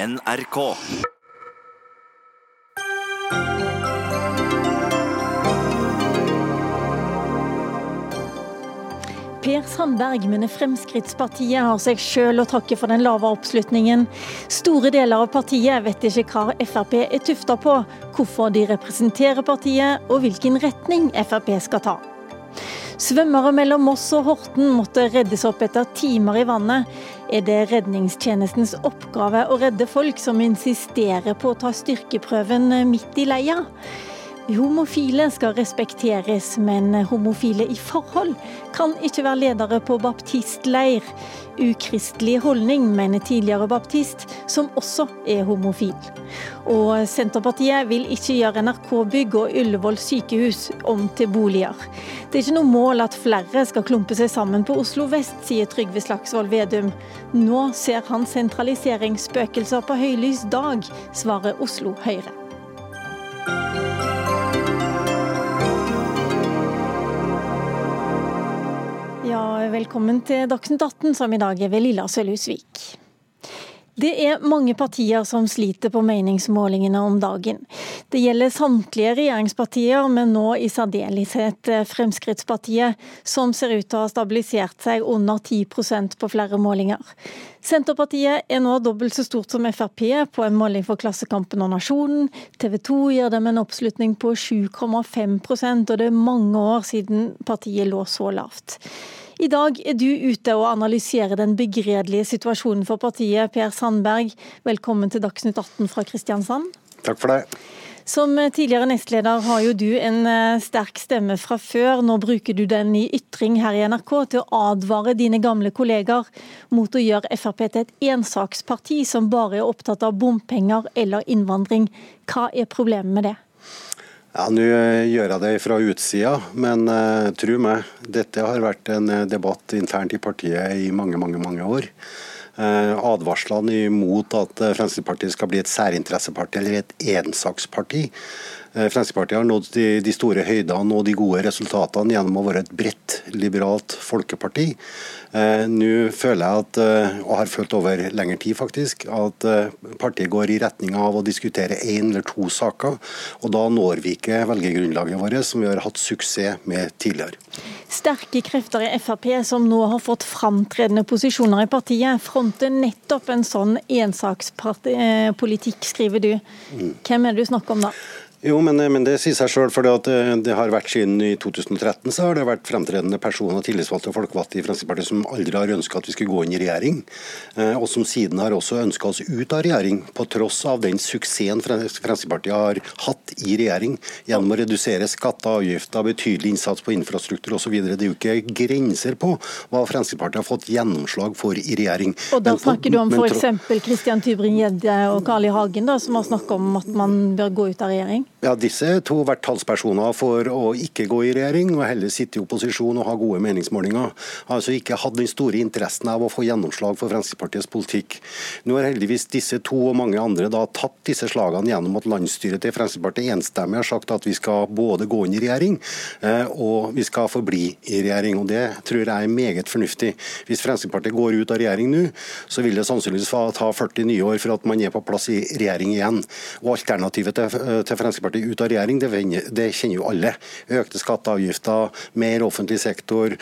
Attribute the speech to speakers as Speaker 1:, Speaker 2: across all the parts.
Speaker 1: NRK.
Speaker 2: Per Sandberg mener Fremskrittspartiet har seg sjøl å takke for den lave oppslutningen. Store deler av partiet vet ikke hva Frp er tufta på, hvorfor de representerer partiet og hvilken retning Frp skal ta. Svømmere mellom Moss og Horten måtte reddes opp etter timer i vannet. Er det redningstjenestens oppgave å redde folk som insisterer på å ta styrkeprøven midt i leia? Homofile skal respekteres, men homofile i forhold kan ikke være ledere på baptistleir. Ukristelig holdning, mener tidligere baptist, som også er homofil. Og Senterpartiet vil ikke gjøre NRK-bygg og Ullevål sykehus om til boliger. Det er ikke noe mål at flere skal klumpe seg sammen på Oslo vest, sier Trygve Slagsvold Vedum. Nå ser han sentraliseringsspøkelser på høylys dag, svarer Oslo Høyre. Velkommen til Dagsnytt 18, som i dag er ved Lilla Sølhusvik. Det er mange partier som sliter på meningsmålingene om dagen. Det gjelder samtlige regjeringspartier, men nå i særdeleshet Fremskrittspartiet, som ser ut til å ha stabilisert seg under 10% på flere målinger. Senterpartiet er nå dobbelt så stort som Frp på en måling for Klassekampen og Nasjonen. TV 2 gir dem en oppslutning på 7,5% og det er mange år siden partiet lå så lavt. I dag er du ute og analyserer den begredelige situasjonen for partiet. Per Sandberg, velkommen til Dagsnytt 18 fra Kristiansand.
Speaker 3: Takk for det.
Speaker 2: Som tidligere nestleder har jo du en sterk stemme fra før. Nå bruker du den i ytring her i NRK til å advare dine gamle kolleger mot å gjøre Frp til et ensaksparti som bare er opptatt av bompenger eller innvandring. Hva er problemet med det?
Speaker 3: Ja, Nå gjør jeg det fra utsida, men uh, tro meg, dette har vært en debatt internt i partiet i mange, mange, mange år. Advarslene imot at Fremskrittspartiet skal bli et særinteresseparti eller et ensaksparti. Uh, Fremskrittspartiet har nådd de, de, store høydene og de gode resultatene gjennom å være et bredt, liberalt folkeparti. Uh, Nå føler jeg at, og har følt over lengre tid faktisk, at partiet går i retning av å diskutere én eller to saker. Og da når vi ikke velgergrunnlaget vårt, som vi har hatt suksess med tidligere.
Speaker 2: Sterke krefter i Frp som nå har fått framtredende posisjoner i partiet, fronter nettopp en sånn ensakspolitikk, skriver du. Hvem er det du snakker om da?
Speaker 3: Jo, men, men, det sier seg sjøl. For det, det har vært siden i 2013 så har det vært fremtredende personer, tillitsvalgte og folkevalgte i Fremskrittspartiet som aldri har ønska at vi skulle gå inn i regjering. Og som siden har også ønska oss ut av regjering, på tross av den suksessen Fremskrittspartiet har hatt i regjering gjennom å redusere skatter og avgifter, betydelig innsats på infrastruktur osv. Det er jo ikke grenser på hva Fremskrittspartiet har fått gjennomslag for i regjering.
Speaker 2: Og Da snakker du om f.eks. Christian Tybring-Gjedde og Carl I. Hagen, da, som har snakka om at man bør gå ut av regjering?
Speaker 3: Ja, Disse to har vært talspersoner for å ikke gå i regjering, og heller sitte i opposisjon og ha gode meningsmålinger. Altså ikke hatt den store interessen av å få gjennomslag for Fremskrittspartiets politikk. Nå har heldigvis disse to og mange andre da tatt disse slagene gjennom at landsstyret til Fremskrittspartiet enstemmig har sagt at vi skal både gå inn i regjering og vi skal forbli i regjering. og Det tror jeg er meget fornuftig. Hvis Fremskrittspartiet går ut av regjering nå, så vil det sannsynligvis ta 40 nye år for at man er på plass i regjering igjen. Og Alternativet til, til Fremskrittspartiet Fremskrittspartiet ut av regjering, det, det kjenner jo alle. Økte skatteavgifter, mer offentlig sektor,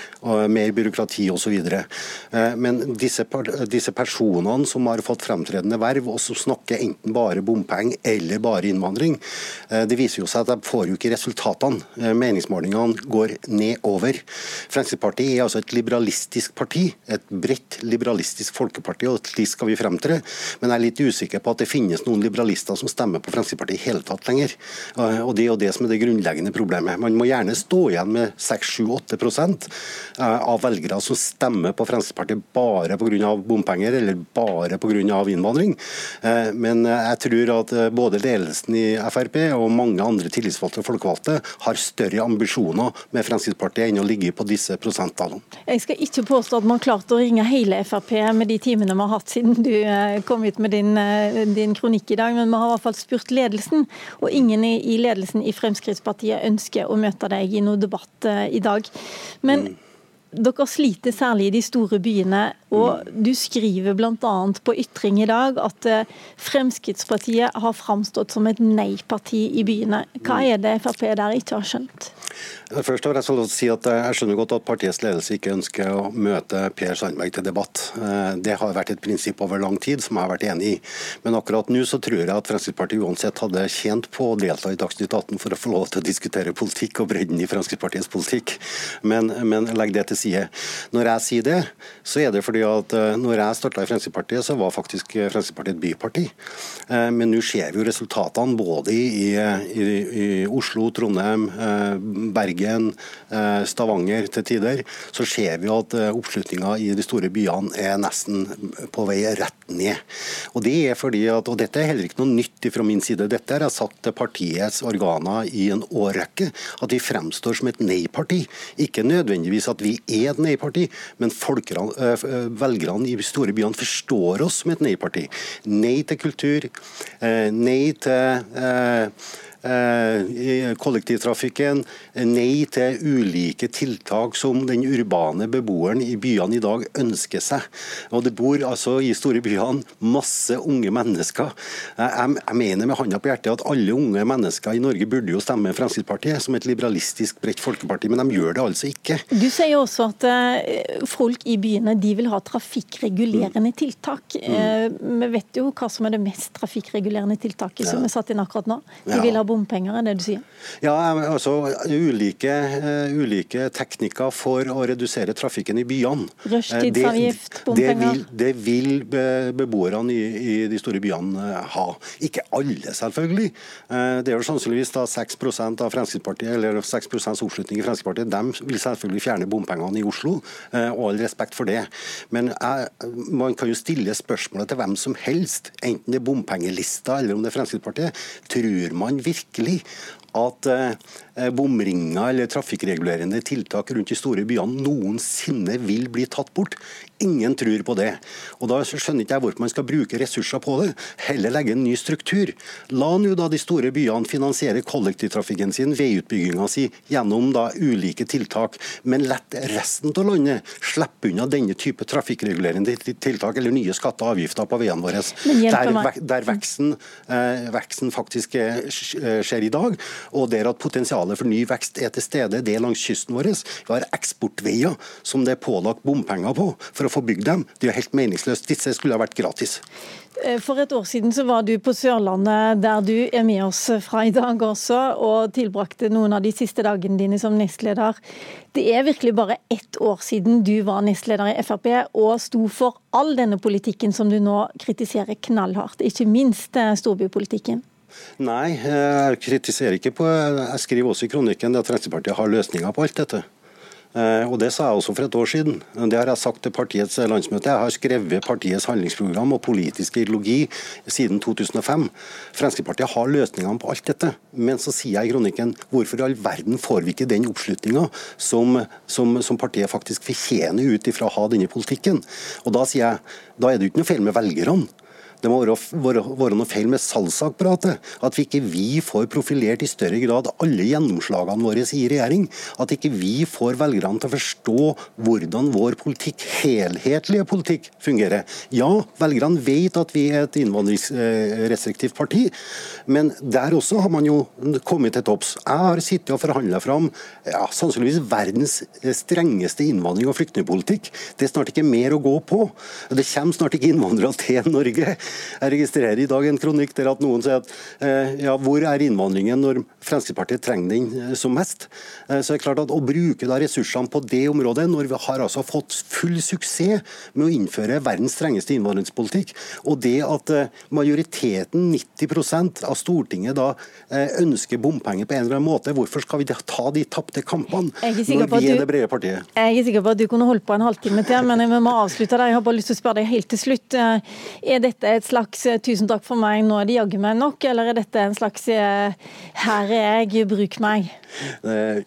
Speaker 3: mer byråkrati osv. Eh, men disse, disse personene som har fått fremtredende verv, og som snakker enten bare bompenger eller bare innvandring, eh, det viser jo seg at de får jo ikke resultatene. Eh, meningsmålingene går nedover. Fremskrittspartiet er altså et liberalistisk parti, et bredt liberalistisk folkeparti, og slik skal vi fremtre. Men jeg er litt usikker på at det finnes noen liberalister som stemmer på Fremskrittspartiet i hele tatt lenger. Og Det er jo det som er det grunnleggende problemet. Man må gjerne stå igjen med 6-7-8 av velgere som stemmer på Fremskrittspartiet bare pga. bompenger eller bare pga. innvandring. Eh, men jeg tror at eh, både ledelsen i Frp og mange andre tillitsvalgte og folkevalgte har større ambisjoner med Fremskrittspartiet enn å ligge på disse prosenttallene.
Speaker 2: Jeg skal ikke påstå at man klarte å ringe hele Frp med de timene vi har hatt siden du eh, kom ut med din, din kronikk i dag, men vi har i hvert fall spurt ledelsen. og ingen ingen i ledelsen i Fremskrittspartiet ønsker å møte deg i noen debatt eh, i dag. Men dere sliter særlig i de store byene. og mm. Du skriver bl.a. på Ytring i dag at eh, Fremskrittspartiet har framstått som et nei-parti i byene. Hva mm. er det Frp der ikke har skjønt?
Speaker 3: Først har Jeg så å si at jeg skjønner godt at partiets ledelse ikke ønsker å møte Per Sandberg til debatt. Eh, det har vært et prinsipp over lang tid som jeg har vært enig i. Men akkurat nå så tror jeg at Fremskrittspartiet uansett hadde tjent på å delta i Dagsnytt 18 for å få lov til å diskutere politikk og bredden i Fremskrittspartiets politikk. Men, men legg det til side. Når jeg sier det, så er det fordi at eh, når jeg starta i Fremskrittspartiet, så var faktisk Fremskrittspartiet et byparti. Eh, men nå ser vi jo resultatene både i, i, i Oslo, Trondheim, Bergen, Stavanger til tider. Så ser vi at oppslutninga i de store byene er nesten på vei rett ned. Og det er fordi at, og Dette er heller ikke noe nytt fra min side. Dette har jeg sagt til partiets organer i en årrekke. At vi fremstår som et nei-parti. Ikke nødvendigvis at vi er et nei-parti, men folkene, øh, øh, velgerne i store byene forstår oss som et nei-parti. Nei til kultur, øh, nei til Eh, kollektivtrafikken, nei til ulike tiltak som den urbane beboeren i byene i dag ønsker seg. Og Det bor altså i store byene masse unge mennesker. Jeg, jeg mener med handa på hjertet at alle unge mennesker i Norge burde jo stemme Fremskrittspartiet som et liberalistisk bredt folkeparti, men de gjør det altså ikke.
Speaker 2: Du sier også at eh, folk i byene de vil ha trafikkregulerende tiltak. Mm. Eh, vi vet jo hva som er det mest trafikkregulerende tiltaket som er satt inn akkurat nå. De vil ha bompenger, er det du sier?
Speaker 3: Ja, altså ulike, uh, ulike teknikker for å redusere trafikken i byene.
Speaker 2: Rushtidsavgift, bompenger?
Speaker 3: Det vil, det vil beboerne i, i, de store byene ha. Ikke alle, selvfølgelig. Det er jo sannsynligvis da 6% av Fremskrittspartiet, eller 6% oppslutning i Fremskrittspartiet. De vil selvfølgelig fjerne bompengene i Oslo, og all respekt for det. Men man kan jo stille spørsmålet til hvem som helst, enten det er bompengelista eller om det er Fremskrittspartiet. Tror man virkelig virkelig at eh, bomringer eller trafikkregulerende tiltak rundt de store byene noensinne vil bli tatt bort. Ingen tror på det. Og Da skjønner ikke jeg hvorfor man skal bruke ressurser på det. Heller legge en ny struktur. La nå da de store byene finansiere kollektivtrafikken sin, veiutbygginga si, gjennom da ulike tiltak. Men lett resten av landet slippe unna denne type trafikkregulerende tiltak eller nye skatter og avgifter på veiene våre. Der, der veksten, eh, veksten, faktisk skjer i dag, og der at potensialet for ny vekst er til stede. Det er langs kysten vår. Vi har eksportveier som det er pålagt bompenger på. for å få bygd dem. Det er helt meningsløst. Disse skulle ha vært gratis.
Speaker 2: Eh, for et år siden så var du på Sørlandet, der du er med oss fra i dag også, og tilbrakte noen av de siste dagene dine som nestleder. Det er virkelig bare ett år siden du var nestleder i Frp og sto for all denne politikken som du nå kritiserer knallhardt, ikke minst eh, storbypolitikken.
Speaker 3: Nei, jeg kritiserer ikke på Jeg skriver også i kronikken at Fremskrittspartiet har løsninger på alt dette. Eh, og Det sa jeg også for et år siden. Det har jeg sagt til partiets landsmøte. Jeg har skrevet partiets handlingsprogram og politisk ideologi siden 2005. Fremskrittspartiet har løsningene på alt dette. Men så sier jeg i kronikken hvorfor i all verden får vi ikke den oppslutninga som, som, som, partiet faktisk fortjener ut ifra å ha denne politikken. Og Da sier jeg da er det jo ikke noe feil med velgerne. Det må være, være, noe feil med salgsapparatet. At vi ikke vi får profilert i større grad alle gjennomslagene våre i regjering. At ikke vi får velgerne til å forstå hvordan vår politikk, helhetlige politikk, fungerer. Ja, velgerne vet at vi er et innvandringsrestriktivt parti, men der også har man jo kommet til topps. Jeg har sittet og forhandla fram ja, sannsynligvis verdens strengeste innvandring- og flyktningpolitikk. Det er snart ikke mer å gå på. Det kommer snart ikke innvandrere til Norge. Jeg registrerer i dag en kronikk der at noen sier at eh, ja, hvor er innvandringen når Fremskrittspartiet trenger den eh, som mest? Eh, så det er klart at Å bruke da ressursene på det området, når vi har altså fått full suksess med å innføre verdens strengeste innvandringspolitikk, og det at majoriteten, 90% av Stortinget, da ønsker bompenger på en eller annen måte, hvorfor skal vi ta de tapte kampene når vi er det brede partiet?
Speaker 2: Jeg er sikker på at du kunne holdt på en halvtime til, men vi må avslutte der. Jeg har bare lyst til å spørre deg helt til slutt. Er dette et slags 'tusen takk for meg, nå er det jaggu meg nok', eller er dette en slags 'her er jeg, bruk meg'?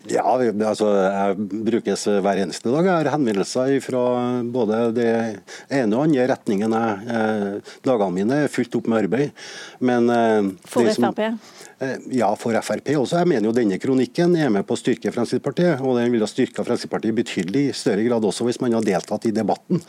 Speaker 3: Ja, altså jeg brukes hver eneste dag. Jeg har henvendelser fra både det ene og andre retningen. Dagene mine er fullt opp med arbeid.
Speaker 2: Men, For Frp?
Speaker 3: Eh, ja, for Frp også. Jeg mener jo denne kronikken er med på å styrke Fremskrittspartiet. Og den ville styrka Fremskrittspartiet betydelig i større grad også hvis man hadde deltatt i debatten.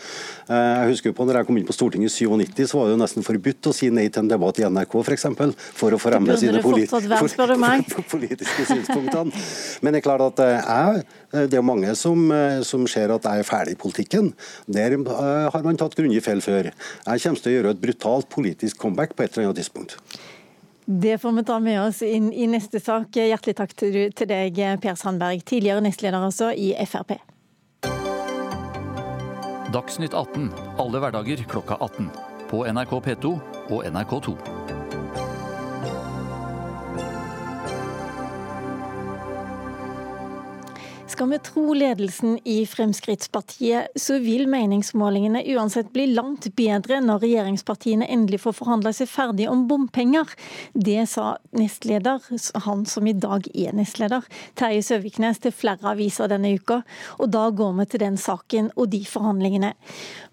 Speaker 3: Eh, jeg husker på når jeg kom inn på Stortinget i 97, så var det jo nesten forbudt å si nei til en debatt i NRK f.eks. For, for å fremme sine
Speaker 2: polit for,
Speaker 3: politiske synspunktene. Men det er klart at eh, jeg, det er mange som, som ser at jeg er ferdig i politikken. Der har man tatt grundig feil før. Jeg kommer til å gjøre et brutalt politisk comeback på et eller annet tidspunkt.
Speaker 2: Det får vi ta med oss inn i neste sak. Hjertelig takk til deg, Per Sandberg, tidligere nestleder altså i Frp.
Speaker 1: Dagsnytt 18 alle hverdager klokka 18. På NRK P2 og NRK2.
Speaker 2: Skal vi tro ledelsen i Fremskrittspartiet, så vil meningsmålingene uansett bli langt bedre når regjeringspartiene endelig får forhandla seg ferdig om bompenger. Det sa nestleder, han som i dag er nestleder, Terje Søviknes til flere aviser denne uka. Og da går vi til den saken og de forhandlingene.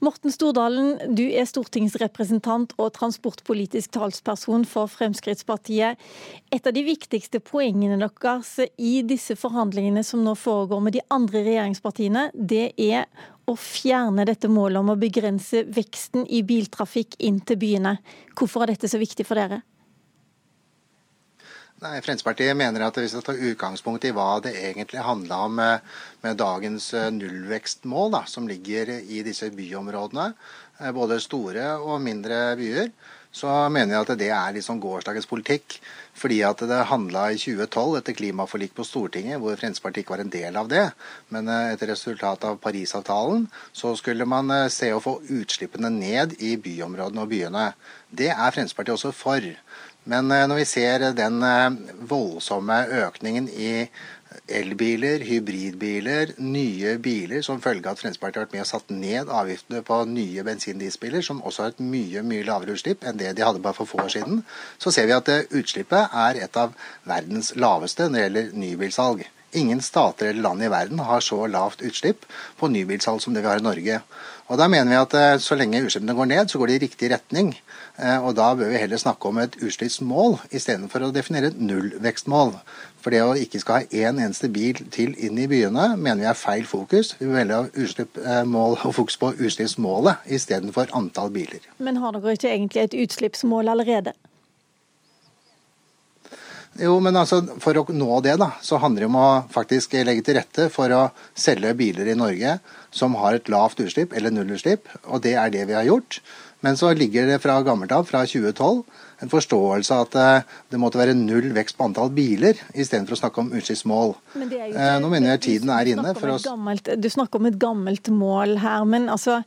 Speaker 2: Morten Stordalen, du er stortingsrepresentant og transportpolitisk talsperson for Fremskrittspartiet. Et av de viktigste poengene deres i disse forhandlingene som nå foregår, foregår med de andre regjeringspartiene, det er å fjerne dette målet om å begrense veksten i biltrafikk inn til byene. Hvorfor er dette så viktig for dere?
Speaker 4: Nei, Fremskrittspartiet mener at vi skal ta utgangspunkt i hva det egentlig handla om med, med, dagens eh, nullvekstmål, da, som ligger i disse byområdene. Eh, både store og mindre byer så mener jeg at det er liksom gårsdagens politikk. Fordi at det handla i 2012 etter klimaforlik på Stortinget, hvor Fremskrittspartiet ikke var en del av det. Men eh, etter resultatet av Parisavtalen så skulle man eh, se å få utslippene ned i byområdene og byene. Det er Fremskrittspartiet også for. Men eh, når vi ser den voldsomme økningen i elbiler, hybridbiler, nye biler som følge av at Fremskrittspartiet har vært med og satt ned avgiftene på nye bensin-dieselbiler, som også har et mye mye lavere utslipp enn det de hadde bare for få år siden, så ser vi at eh, utslippet er et av verdens laveste når det gjelder nybilsalg. Ingen stater eller land i verden har så lavt utslipp på nybilsalg som det vi har i Norge. Og Da mener vi at eh, så lenge utslippene går ned, så går de i riktig retning. Eh, og Da bør vi heller snakke om et utslippsmål istedenfor å definere et nullvekstmål. For det å ikke skal ha én en eneste bil til inn i byene, mener vi er feil fokus. Vi vil ha utslippsmål og fokus på utslippsmålet istedenfor antall biler.
Speaker 2: Men har dere ikke egentlig et utslippsmål allerede?
Speaker 4: Jo, men altså, For å nå det da, så handler det om å faktisk legge til rette for å selge biler i Norge som har et lavt utslipp eller nullutslipp, og det er det vi har gjort. Men så ligger det fra gammelt av, fra 2012, en forståelse av at eh, det måtte være null vekst på antall biler, istedenfor å snakke om utslippsmål. Eh, nå mener jeg tiden er inne for
Speaker 2: å gammelt, Du snakker om et gammelt mål her, men altså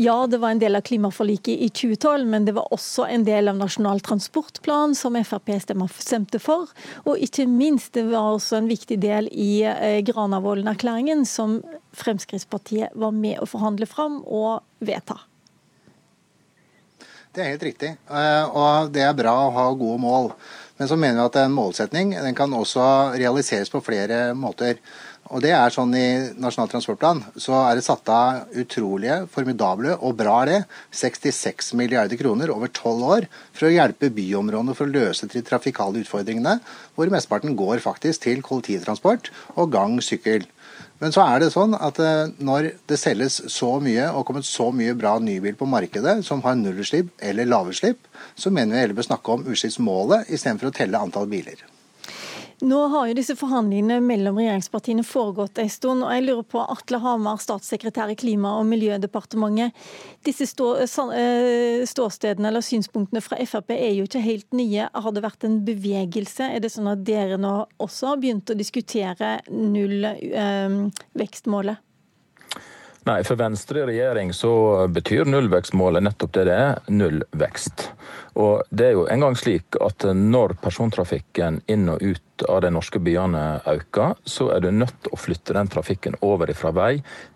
Speaker 2: ja, det var en del av klimaforliket i 2012, men det var også en del av Nasjonal transportplan, som Frp stemte for. Og ikke minst, det var også en viktig del i eh, Granavolden-erklæringen, som Fremskrittspartiet var med å forhandle fram og vedta.
Speaker 4: Det er helt riktig, eh, og det er bra å ha gode mål. Men så mener vi at en målsetning den kan også realiseres på flere måter. Og det er sånn I Nasjonal transportplan så er det satt av utrolige, formidable og bra det, 66 milliarder kroner over tolv år for å hjelpe byområdene for å løse de trafikale utfordringene, hvor mesteparten går faktisk til kollektivtransport og gang, sykkel. Men så er det sånn at eh, når det selges så mye og kommet så mye bra nybil på markedet som har nullutslipp eller lavutslipp, så mener vi heller bør snakke om utslippsmålet istedenfor å telle antall biler.
Speaker 2: Nå har jo disse forhandlingene mellom regjeringspartiene foregått en stund. og jeg lurer på Atle Hamar, statssekretær i Klima- og miljødepartementet. Disse eh, ståstedene eller synspunktene fra Frp er jo ikke helt nye. Har det vært en bevegelse? Er det sånn at dere nå også har begynt å diskutere nullvekstmålet? Eh,
Speaker 5: Nei, for Venstre i regjering så betyr nullvekstmålet nettopp det det er, nullvekst. Og det er jo en gang slik at når persontrafikken inn og ut av de norske byene øker, så er du nødt til å flytte den trafikken over fra vei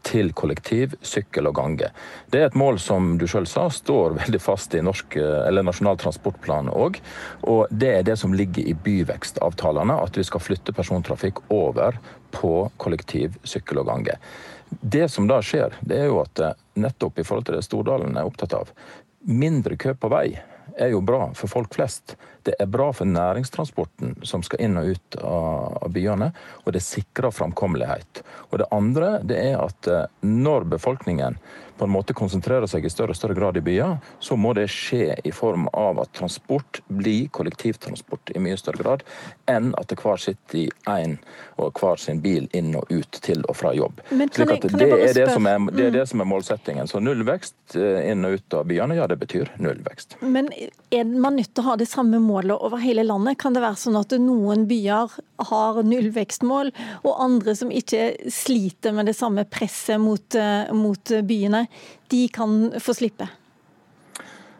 Speaker 5: til kollektiv, sykkel og gange. Det er et mål som du sjøl sa står veldig fast i norsk, eller Nasjonal transportplan òg. Og det er det som ligger i byvekstavtalene, at vi skal flytte persontrafikk over på kollektiv, sykkel og gange. Det som da skjer, det er jo at nettopp i forhold til det Stordalen er opptatt av, mindre kø på vei er jo bra for folk flest. Det er bra for næringstransporten som skal inn og ut av byene, og det sikrer framkommelighet. Og det andre det er at eh, når befolkningen på en måte konsentrerer seg i større og større grad i byer, så må det skje i form av at transport blir kollektivtransport i mye større grad, enn at det hver sitter i én og hver sin bil inn og ut til og fra jobb.
Speaker 2: Men kan jeg, kan det, er
Speaker 5: det, som er, det er det som er målsettingen. Så nullvekst eh, inn og ut av byene, ja det betyr nullvekst.
Speaker 2: Men er man nødt til å ha det samme målet over hele landet? Kan det være sånn at noen byer har nullvekstmål, og andre som ikke sliter med det samme presset mot, eh, mot byene? De kan få slippe?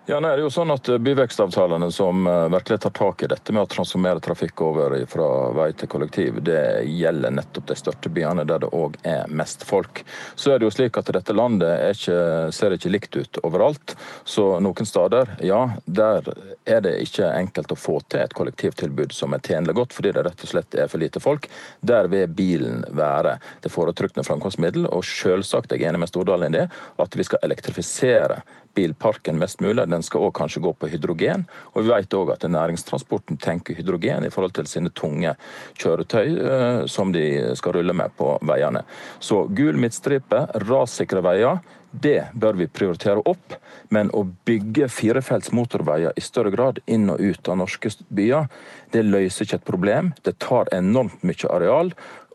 Speaker 5: Ja, det er jo sånn at Byvekstavtalene som eh, virkelig tar tak i dette med å transformere trafikk over fra vei til kollektiv, det gjelder nettopp de største byene der det òg er mest folk. Så er det jo slik at dette landet ikke, ser ikke likt ut overalt. Så noen steder, ja, der er det ikke enkelt å få til et kollektivtilbud som er tjenlig godt, fordi det rett og slett er for lite folk. Der vil bilen være det foretrukne framkomstmiddel. Og selvsagt jeg er enig med Stordalen i det, at vi skal elektrifisere bilparken mest mulig. Den skal òg kanskje gå på hydrogen. Og vi vet òg at næringstransporten tenker hydrogen i forhold til sine tunge kjøretøy eh, som de skal rulle med på veiene. Så gul midtstripe, rassikre veier. Det bør vi prioritere opp, men å bygge firefelts motorveier i større grad inn og ut av norske byer, det løser ikke et problem. Det tar enormt mye areal,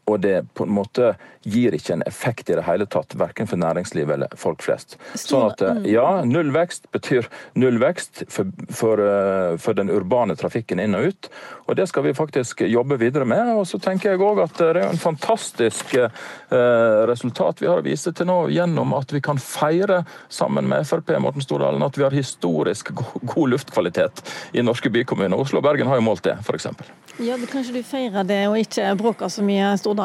Speaker 5: og det på en måte gir ikke en effekt i det hele tatt, verken for næringslivet eller folk flest. Sånn at mm. ja, nullvekst betyr nullvekst for, for, eh, for, den urbane trafikken inn og ut. Og det skal vi faktisk jobbe videre med. Og så tenker jeg òg at det er en fantastisk eh, resultat vi har å vise til nå gjennom at vi kan feire sammen med Frp Morten Stordalen at vi har historisk god luftkvalitet i norske bykommuner. Oslo og Bergen har jo målt det, f.eks.
Speaker 2: Ja, kanskje du feirer det og ikke bråker så mye, Stordalen?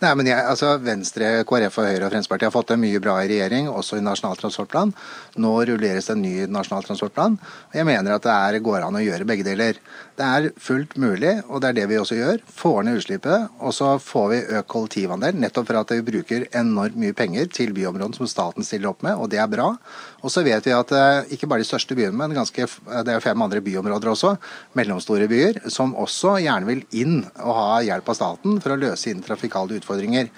Speaker 4: Nei, men jeg, altså Venstre, KrF, og Høyre og Fremskrittspartiet har fått det mye bra i regjering, også i Nasjonal transportplan. Nå rulleres det en ny nasjonal transportplan. Jeg mener at det er, går an å gjøre begge deler. Det er fullt mulig, og det er det vi også gjør. Får ned utslippet, og så får vi økt kollektivandel. Nettopp for at vi bruker enormt mye penger til byområdene som staten stiller opp med, og det er bra. Og så vet vi at eh, ikke bare de største byene, men ganske, det er fem andre byområder også, mellomstore byer, som også gjerne vil inn og ha hjelp av staten for å løse inn trafikale utfordringer.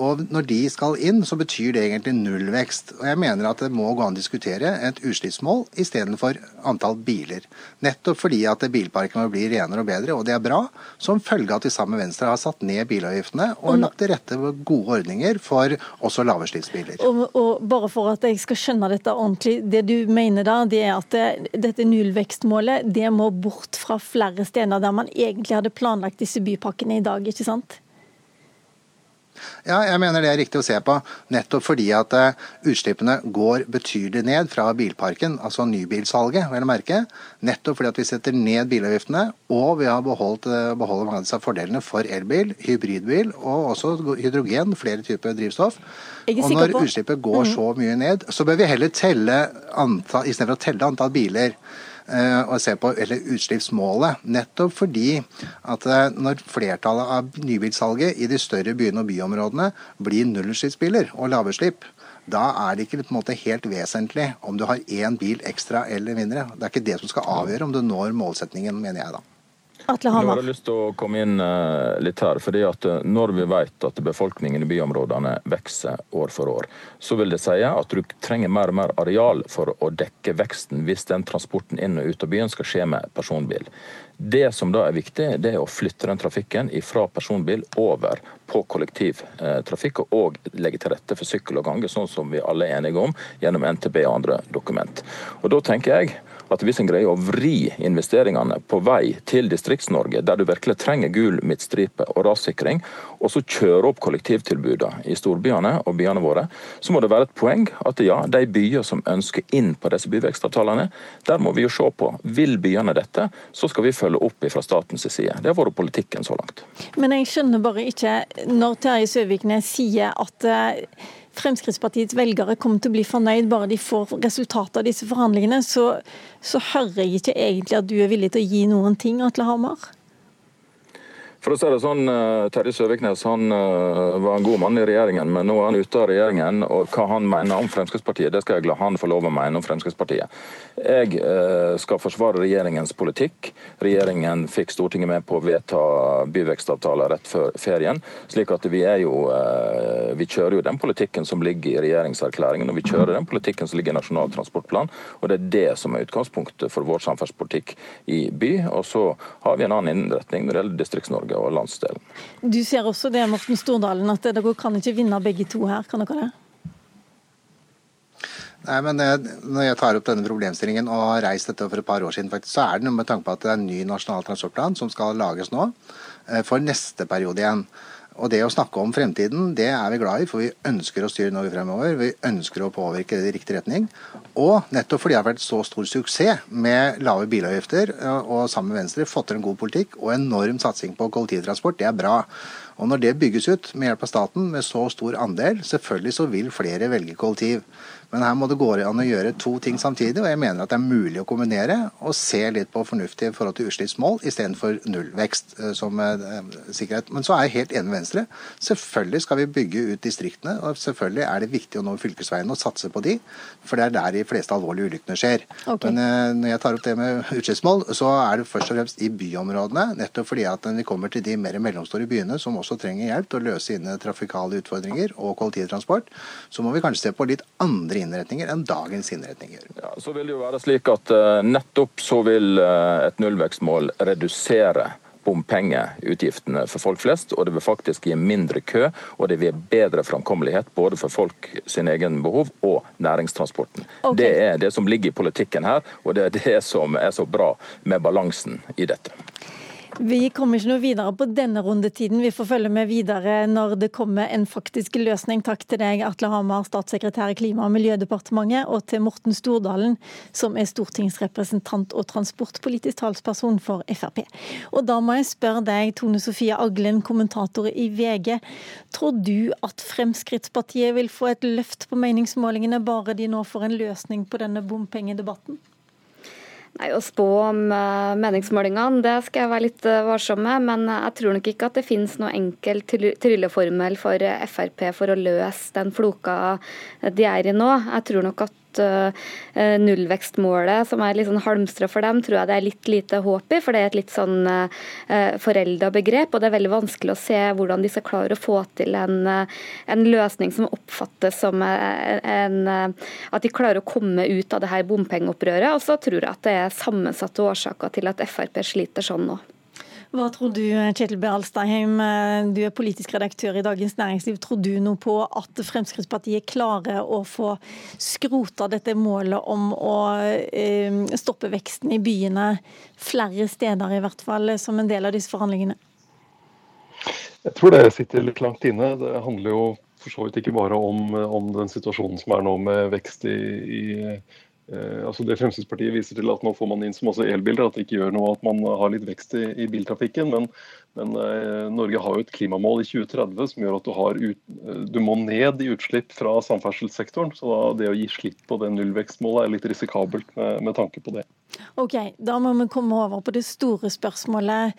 Speaker 4: Og når de skal inn, så betyr det egentlig nullvekst. Og jeg mener at det må gå an å diskutere et utslippsmål istedenfor antall biler. Nettopp fordi at bilparken må bli renere og bedre, og det er bra. Som følge av at vi sammen med Venstre har satt ned bilavgiftene og lagt til rette for gode ordninger for også lavutslippsbiler.
Speaker 2: Og, og, bare for at jeg skal skjønne dette ordentlig, det du mener da, det er at det, dette nullvekstmålet det må bort fra flere steder der man egentlig hadde planlagt disse bypakkene i dag, ikke sant?
Speaker 4: Ja, jeg mener det er riktig å se på. Nettopp fordi at uh, utslippene går betydelig ned fra bilparken, altså nybilsalget, vil jeg merke. Nettopp fordi at vi setter ned bilavgiftene, og vi har beholdt, uh, beholdt mange av disse fordelene for elbil, hybridbil og også hydrogen, flere typer drivstoff. Og når utslippet går mm. så mye ned, så bør vi heller telle antall, istedenfor å telle antall biler. Eh, og se på eller utslippsmålet. Nettopp fordi at eh, når flertallet av nybilsalget i de større byene og byområdene blir nullutslippsbiler og lavutslipp, da er det ikke på en måte helt vesentlig om du har én bil ekstra eller mindre. Det er ikke det som skal avgjøre om du når målsetningen, mener jeg da.
Speaker 2: Atle Hamar.
Speaker 5: Jeg har lyst til å komme inn eh, litt her. fordi at eh, Når vi vet at befolkningen i byområdene vokser år for år, så vil det si at du trenger mer og mer areal for å dekke veksten hvis den transporten inn og ut av byen skal skje med personbil. Det som da er viktig, det er å flytte den trafikken fra personbil over på kollektivtrafikk, og legge til rette for sykkel og gange, sånn som vi alle er enige om gjennom NTB og andre dokument. Og Da tenker jeg at hvis en greier å vri investeringene på vei til Distrikts-Norge, der du virkelig trenger gul midtstripe og rassikring, og så kjøre opp kollektivtilbudene i storbyene og byene våre, så må det være et poeng at ja, de byer som ønsker inn på disse byvekstavtalene, der må vi jo se på. Vil byene dette, så skal vi følge opp fra statens side. Det har vært politikken så langt.
Speaker 2: Men jeg skjønner bare ikke, når Terje Søviknes sier at eh, Fremskrittspartiets velgere kommer til å bli fornøyd bare de får resultatet av disse forhandlingene, så, så hører jeg ikke egentlig at du er villig til å gi noen ting, Atle Hamar?
Speaker 5: For å si det sånn, eh, Terje Søviknes han eh, var en god mann i regjeringen, men nå er han ute av regjeringen. og Hva han mener om Fremskrittspartiet, det skal jeg la han få lov å mene om Fremskrittspartiet. Jeg eh, skal forsvare regjeringens politikk. Regjeringen fikk Stortinget med på å vedta byvekstavtaler rett før ferien. slik at vi er jo Vi kjører jo den politikken som ligger i regjeringserklæringen, og vi kjører den politikken som ligger i Nasjonal transportplan. og Det er det som er utgangspunktet for vår samferdselspolitikk i by. Og så har vi en annen innretning når det gjelder Distrikts-Norge og landsdelen.
Speaker 2: Du ser også det, Morten Stordalen, at dere kan ikke vinne begge to her. Kan dere det?
Speaker 4: Nei, men Når jeg tar opp denne problemstillingen og har reist dette for et par år siden, faktisk, så er det noe med tanke på at det er en ny nasjonal transportplan som skal lages nå eh, for neste periode igjen. Og det å snakke om fremtiden, det er vi glad i, for vi ønsker å styre Norge fremover. Vi ønsker å påvirke det i riktig retning. Og nettopp fordi det har vært så stor suksess med lave bilavgifter, og sammen med Venstre fått til en god politikk og enorm satsing på kollektivtransport, det er bra. Og når det bygges ut med hjelp av staten med så stor andel, selvfølgelig så vil flere velge kollektiv. Men her må det gå an å gjøre to ting samtidig, og jeg mener at det er mulig å kombinere og se litt på fornuftig i forhold til utslippsmål istedenfor nullvekst eh, som eh, sikkerhet. Men så er jeg helt enig med Venstre. Selvfølgelig skal vi bygge ut distriktene, og selvfølgelig er det viktig å nå fylkesveiene og satse på de, for det er der de fleste alvorlige ulykkene skjer. Okay. Men eh, når jeg tar opp det med utslippsmål, så er det først og fremst i byområdene, nettopp fordi at når vi kommer til de mer mellomstore byene som også trenger hjelp til å løse sine trafikale utfordringer og kollektivtransport, så må vi kanskje se på litt andre innretninger enn dagens innretninger.
Speaker 5: Ja, så vil det jo være slik at uh, Nettopp så vil uh, et nullvekstmål redusere bompengeutgiftene for folk flest, og det vil faktisk gi mindre kø og det vil gi bedre framkommelighet både for folk sin egen behov og næringstransporten. Okay. Det er det som ligger i politikken her, og det er det som er så bra med balansen i dette.
Speaker 2: Vi kommer ikke noe videre på denne rundetiden. Vi får følge med videre når det kommer en faktisk løsning. Takk til deg, Atle Hamar, statssekretær i Klima- og miljødepartementet, og til Morten Stordalen, som er stortingsrepresentant og transportpolitisk talsperson for Frp. Og da må jeg spørre deg, Tone Sofie Aglen, kommentator i VG. Tror du at Fremskrittspartiet vil få et løft på meningsmålingene bare de nå får en løsning på denne bompengedebatten?
Speaker 6: Nei, Å spå om uh, meningsmålingene, det skal jeg være litt uh, varsom med. Men uh, jeg tror nok ikke at det finnes noe enkel trylleformel for Frp for å løse den floka de er i nå. Jeg tror nok at uh, nullvekstmålet, som er litt sånn halmstrå for dem, tror jeg det er litt lite håp i. For det er et litt sånn uh, forelda begrep, og det er veldig vanskelig å se hvordan de skal klare å få til en, en løsning som oppfattes som en, at de klarer å komme ut av det her bompengeopprøret. Og så tror jeg at det er sammensatte årsaker til at Frp sliter sånn nå.
Speaker 2: Hva tror du, Kjetil B. Alstheim, du er politisk redaktør i Dagens Næringsliv. Tror du noe på at Fremskrittspartiet klarer å få skrota dette målet om å eh, stoppe veksten i byene flere steder, i hvert fall, som en del av disse forhandlingene?
Speaker 7: Jeg tror det sitter litt langt inne. Det handler jo for så vidt ikke bare om, om den situasjonen som er nå med vekst i, i altså det Fremskrittspartiet viser til at nå får man inn som også elbiler, at det ikke gjør noe at man har litt vekst i, i biltrafikken. Men, men eh, Norge har jo et klimamål i 2030 som gjør at du, ut, eh, du, må ned i utslipp fra samferdselssektoren. Så det å gi slipp på det nullvekstmålet er litt risikabelt med, med, tanke på det.
Speaker 2: Ok, Da må vi komme over på det store spørsmålet.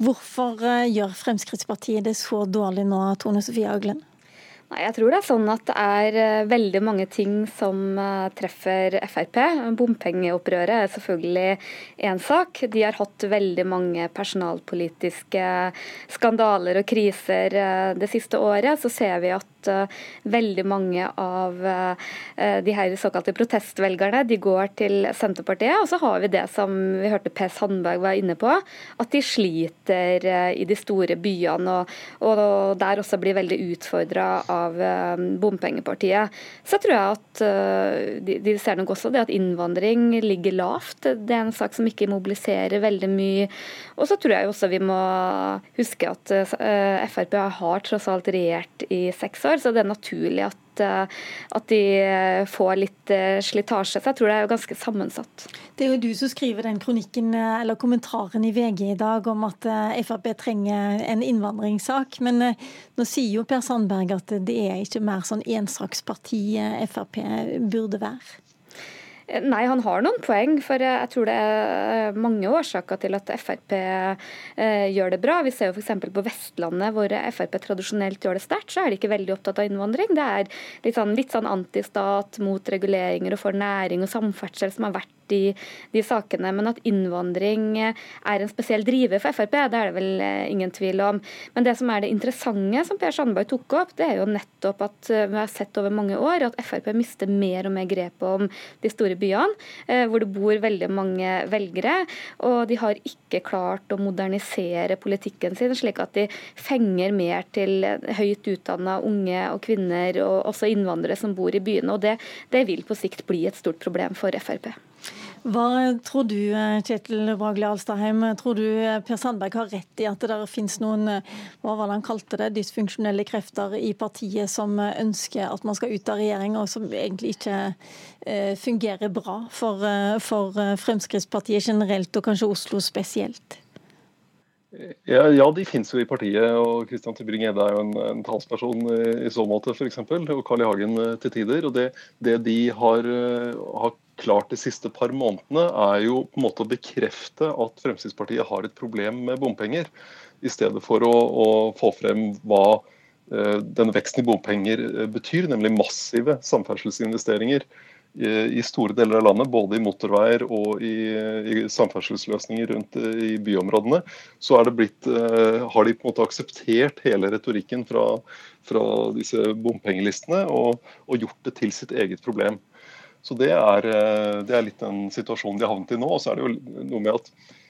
Speaker 2: Hvorfor eh, gjør Fremskrittspartiet det så dårlig nå, Tone Sofie Aglen?
Speaker 6: Jeg tror det er sånn at det er eh, veldig mange ting som eh, treffer Frp. Bompengeopprøret er selvfølgelig én sak. De har hatt veldig mange personalpolitiske skandaler og kriser eh, det siste året. Så ser vi at veldig mange av de her såkalte protestvelgerne de går til Senterpartiet. Og så har vi det som vi hørte Per Sandberg var inne på, at de sliter i de store byene, og, og der også blir veldig utfordra av bompengepartiet. Så tror jeg at de, de, ser nok også det at innvandring ligger lavt. Det er en sak som ikke mobiliserer veldig mye. Og så tror jeg også vi må huske at Frp har tross alt regjert i seks år, så det er naturlig at, eh, at de får litt eh, slitasje. Så jeg tror det er jo ganske sammensatt.
Speaker 2: Det er jo du som skriver den kronikken eh, eller kommentaren i VG i dag om at Frp trenger en innvandringssak. Men nå sier jo Per Sandberg at det er ikke mer sånn ensaksparti Frp burde være.
Speaker 6: Nei, han har noen poeng. For jeg tror det er mange årsaker til at Frp eh, gjør det bra. Vi ser jo f.eks. på Vestlandet, hvor Frp tradisjonelt gjør det sterkt, så er de ikke veldig opptatt av innvandring. Det er litt sånn, litt sånn antistat mot reguleringer og for næring og samferdsel som har vært de, de, sakene. Men at innvandring er en spesiell driver for Frp, det er det vel eh, ingen tvil om. Men det som er det interessante som Per Sandberg tok opp, det er jo nettopp at eh, vi har sett over mange år at Frp mister mer og mer grepet om de store byene, eh, hvor det bor veldig mange velgere. Og de har ikke klart å modernisere politikken sin, slik at de fenger mer til høyt utdanna unge og kvinner, og også innvandrere som bor i byene. Og det, det vil på sikt bli et stort problem for Frp.
Speaker 2: Hva tror du, Kjetil Bragle Alstaheim, tror du Per Sandberg har rett i at det finnes noen hva var det han kalte det, dysfunksjonelle krefter i partiet som ønsker at man skal ut av regjering, og som egentlig ikke eh, fungerer bra for, eh, for Fremskrittspartiet generelt, og kanskje Oslo spesielt?
Speaker 7: Ja, ja, de finnes jo i partiet. og Christian Tybring-Gjedde er jo en, en, talsperson i, i så måte, f.eks. Og Carl I. Hagen til tider. og Det, det de har, har, klart de siste par månedene, er jo på en måte å bekrefte at Fremskrittspartiet har et problem med bompenger, i stedet for å, å få frem hva uh, denne veksten i bompenger eh, betyr, nemlig massive samferdselsinvesteringer i store deler av landet, både i motorveier og i, i samferdselsløsninger rundt i byområdene, så blitt, uh, har de på en måte akseptert hele retorikken fra, fra disse bompengelistene og, og, gjort det til sitt eget problem. Så det er, eh, det er, litt den situasjonen de har havnet i nå. Og så er det jo noe med at eh,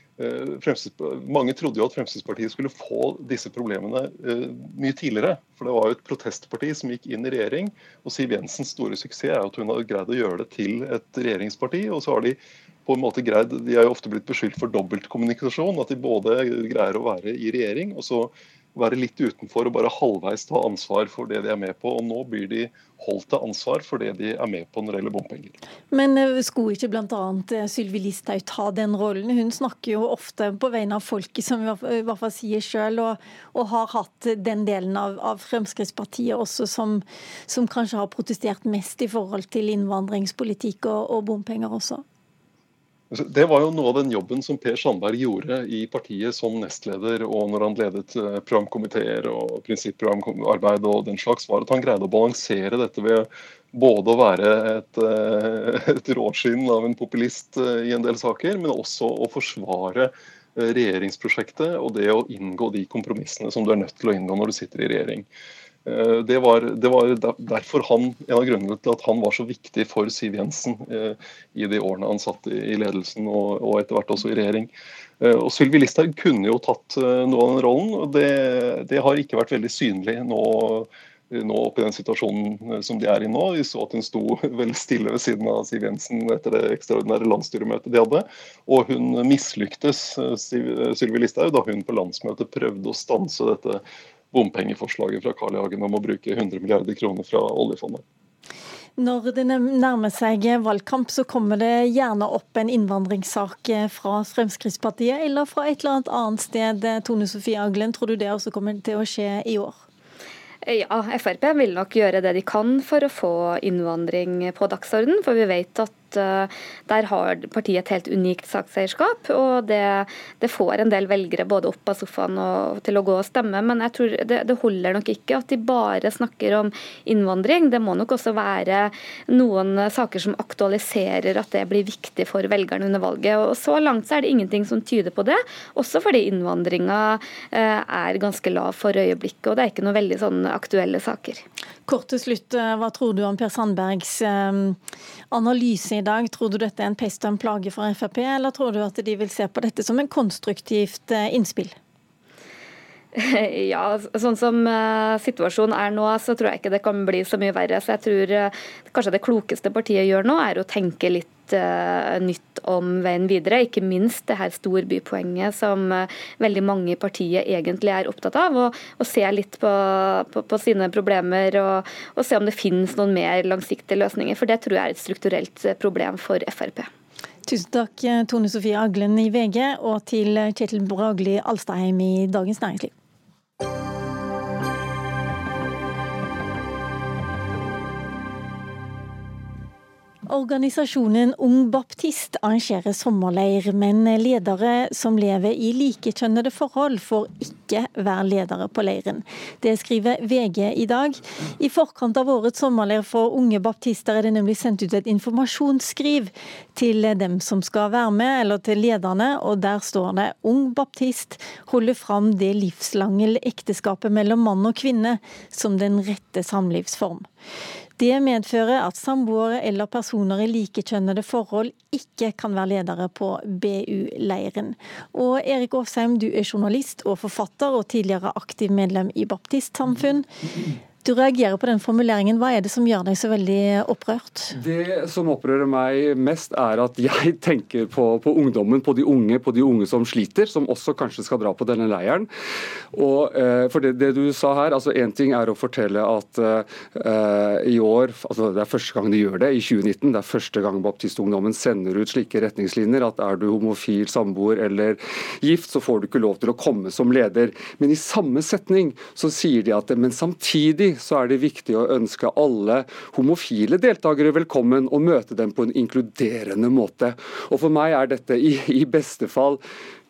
Speaker 7: mange trodde jo at Fremskrittspartiet skulle få disse problemene eh, mye tidligere. For det var jo et protestparti som gikk inn i regjering. Og Siv Jensens store suksess er at hun har greid å gjøre det til et regjeringsparti. Og så har de på en måte greid, De er jo ofte blitt beskyldt for dobbeltkommunikasjon. At de både greier å være i regjering, og så være litt utenfor og bare halvveis ta ansvar for det de er med på. Og nå blir de holdt til ansvar for det de er med på når det gjelder bompenger.
Speaker 2: Men eh, skulle ikke bl.a. Eh, Sylvi Listhaug ta den rollen? Hun snakker jo ofte på vegne av folket, som i hvert fall sier sjøl, og, og, har hatt den delen av, av Fremskrittspartiet også som, som, kanskje har protestert mest i forhold til innvandringspolitikk og, og bompenger også.
Speaker 7: Det var jo noe av den jobben som Per Sandberg gjorde i partiet som nestleder, og når han ledet eh, programkomiteer og prinsipprogramarbeid og den slags, var at han greide å balansere dette ved både å være et, eh, et råskinn av en populist eh, i en del saker, men også å forsvare regjeringsprosjektet og det å inngå de kompromissene som du er nødt til å inngå når du sitter i regjering. Eh, det var, det var, derfor han, en av grunnene til at han var så viktig for Siv Jensen eh, i de årene han satt i ledelsen og, etter hvert også i regjering. Eh, og Sylvi Listhaug kunne jo tatt noe av den rollen. og det, det, har ikke vært veldig synlig nå, nå oppe i den situasjonen som de er i nå. Vi så at hun sto veldig stille ved siden av Siv Jensen etter det ekstraordinære landsstyremøtet de hadde. Og hun mislyktes, Sylvi Listhaug, da hun på landsmøtet prøvde å stanse dette bompengeforslaget fra Carl I. Hagen om å bruke 100 milliarder kroner fra oljefondet.
Speaker 2: Når det nærmer seg valgkamp, så kommer det gjerne opp en innvandringssak fra Fremskrittspartiet eller fra et eller annet annet sted. Tone Sofie Aglen, tror du det også kommer til å skje i år?
Speaker 6: Ja, Frp vil nok gjøre det de kan for å få innvandring på dagsorden. For vi vet at at der har partiet et helt unikt sakseierskap. Og det, det, får en del velgere både opp av sofaen og til å gå og stemme. Men jeg tror det, det holder nok ikke at de bare snakker om innvandring. Det må nok også være noen saker som aktualiserer at det blir viktig for velgerne under valget. Og Så langt så er det ingenting som tyder på det, også fordi innvandringa eh, er ganske lav for øyeblikket. Og det er ikke noen veldig sånn aktuelle saker.
Speaker 2: Kort til slutt, eh, hva tror du om Per Sandbergs eh, analyse i dag? Tror du dette er en pest og en plage for Frp, eller tror du at de vil se på dette som en konstruktivt innspill?
Speaker 6: Ja, sånn som uh, situasjonen er nå, så tror jeg ikke det kan bli så mye verre. Så jeg tror uh, kanskje det klokeste partiet gjør nå, er å tenke litt nytt om veien videre. Ikke minst det her storbypoenget som veldig mange i partiet egentlig er opptatt av. Og, og se litt på, på, på sine problemer og, og, se om det finnes noen mer langsiktige løsninger. For det tror jeg er et strukturelt problem for Frp.
Speaker 2: Tusen takk, Tone Sofie Aglen i VG, og til Kjetil Bragli Alstaheim i Dagens Næringsliv. Organisasjonen Ung Baptist arrangerer sommerleir, men ledere som lever i likekjønnede forhold, får ikke være ledere på leiren. Det skriver VG i dag. I forkant av årets sommerleir for unge baptister er det nemlig sendt ut et informasjonsskriv til dem som skal være med, eller til lederne, og der står det Ung Baptist holder fram det livslange ekteskapet mellom mann og kvinne som den rette samlivsform. Det medfører at samboere eller personer i likekjønnede forhold ikke kan være ledere på BU-leiren. Og Erik Aasheim, du er journalist og forfatter, og tidligere aktiv medlem i Baptistsamfunn. Du reagerer på den formuleringen. Hva er det som gjør deg så veldig opprørt?
Speaker 8: Det som opprører meg mest, er at jeg tenker på, på, ungdommen, på de unge, på de unge som sliter, som også kanskje skal dra på denne leiren. Og eh, for det, det, du sa her, altså Én ting er å fortelle at eh, i år, altså det er første gang de gjør det, i 2019, det er første gang baptistungdommen sender ut slike retningslinjer, at er du homofil, samboer eller gift, så får du ikke lov til å komme som leder. Men i samme setning så sier de at men samtidig så er det viktig å ønske alle homofile deltakere velkommen og møte dem på en inkluderende måte. Og For meg er dette i, i beste fall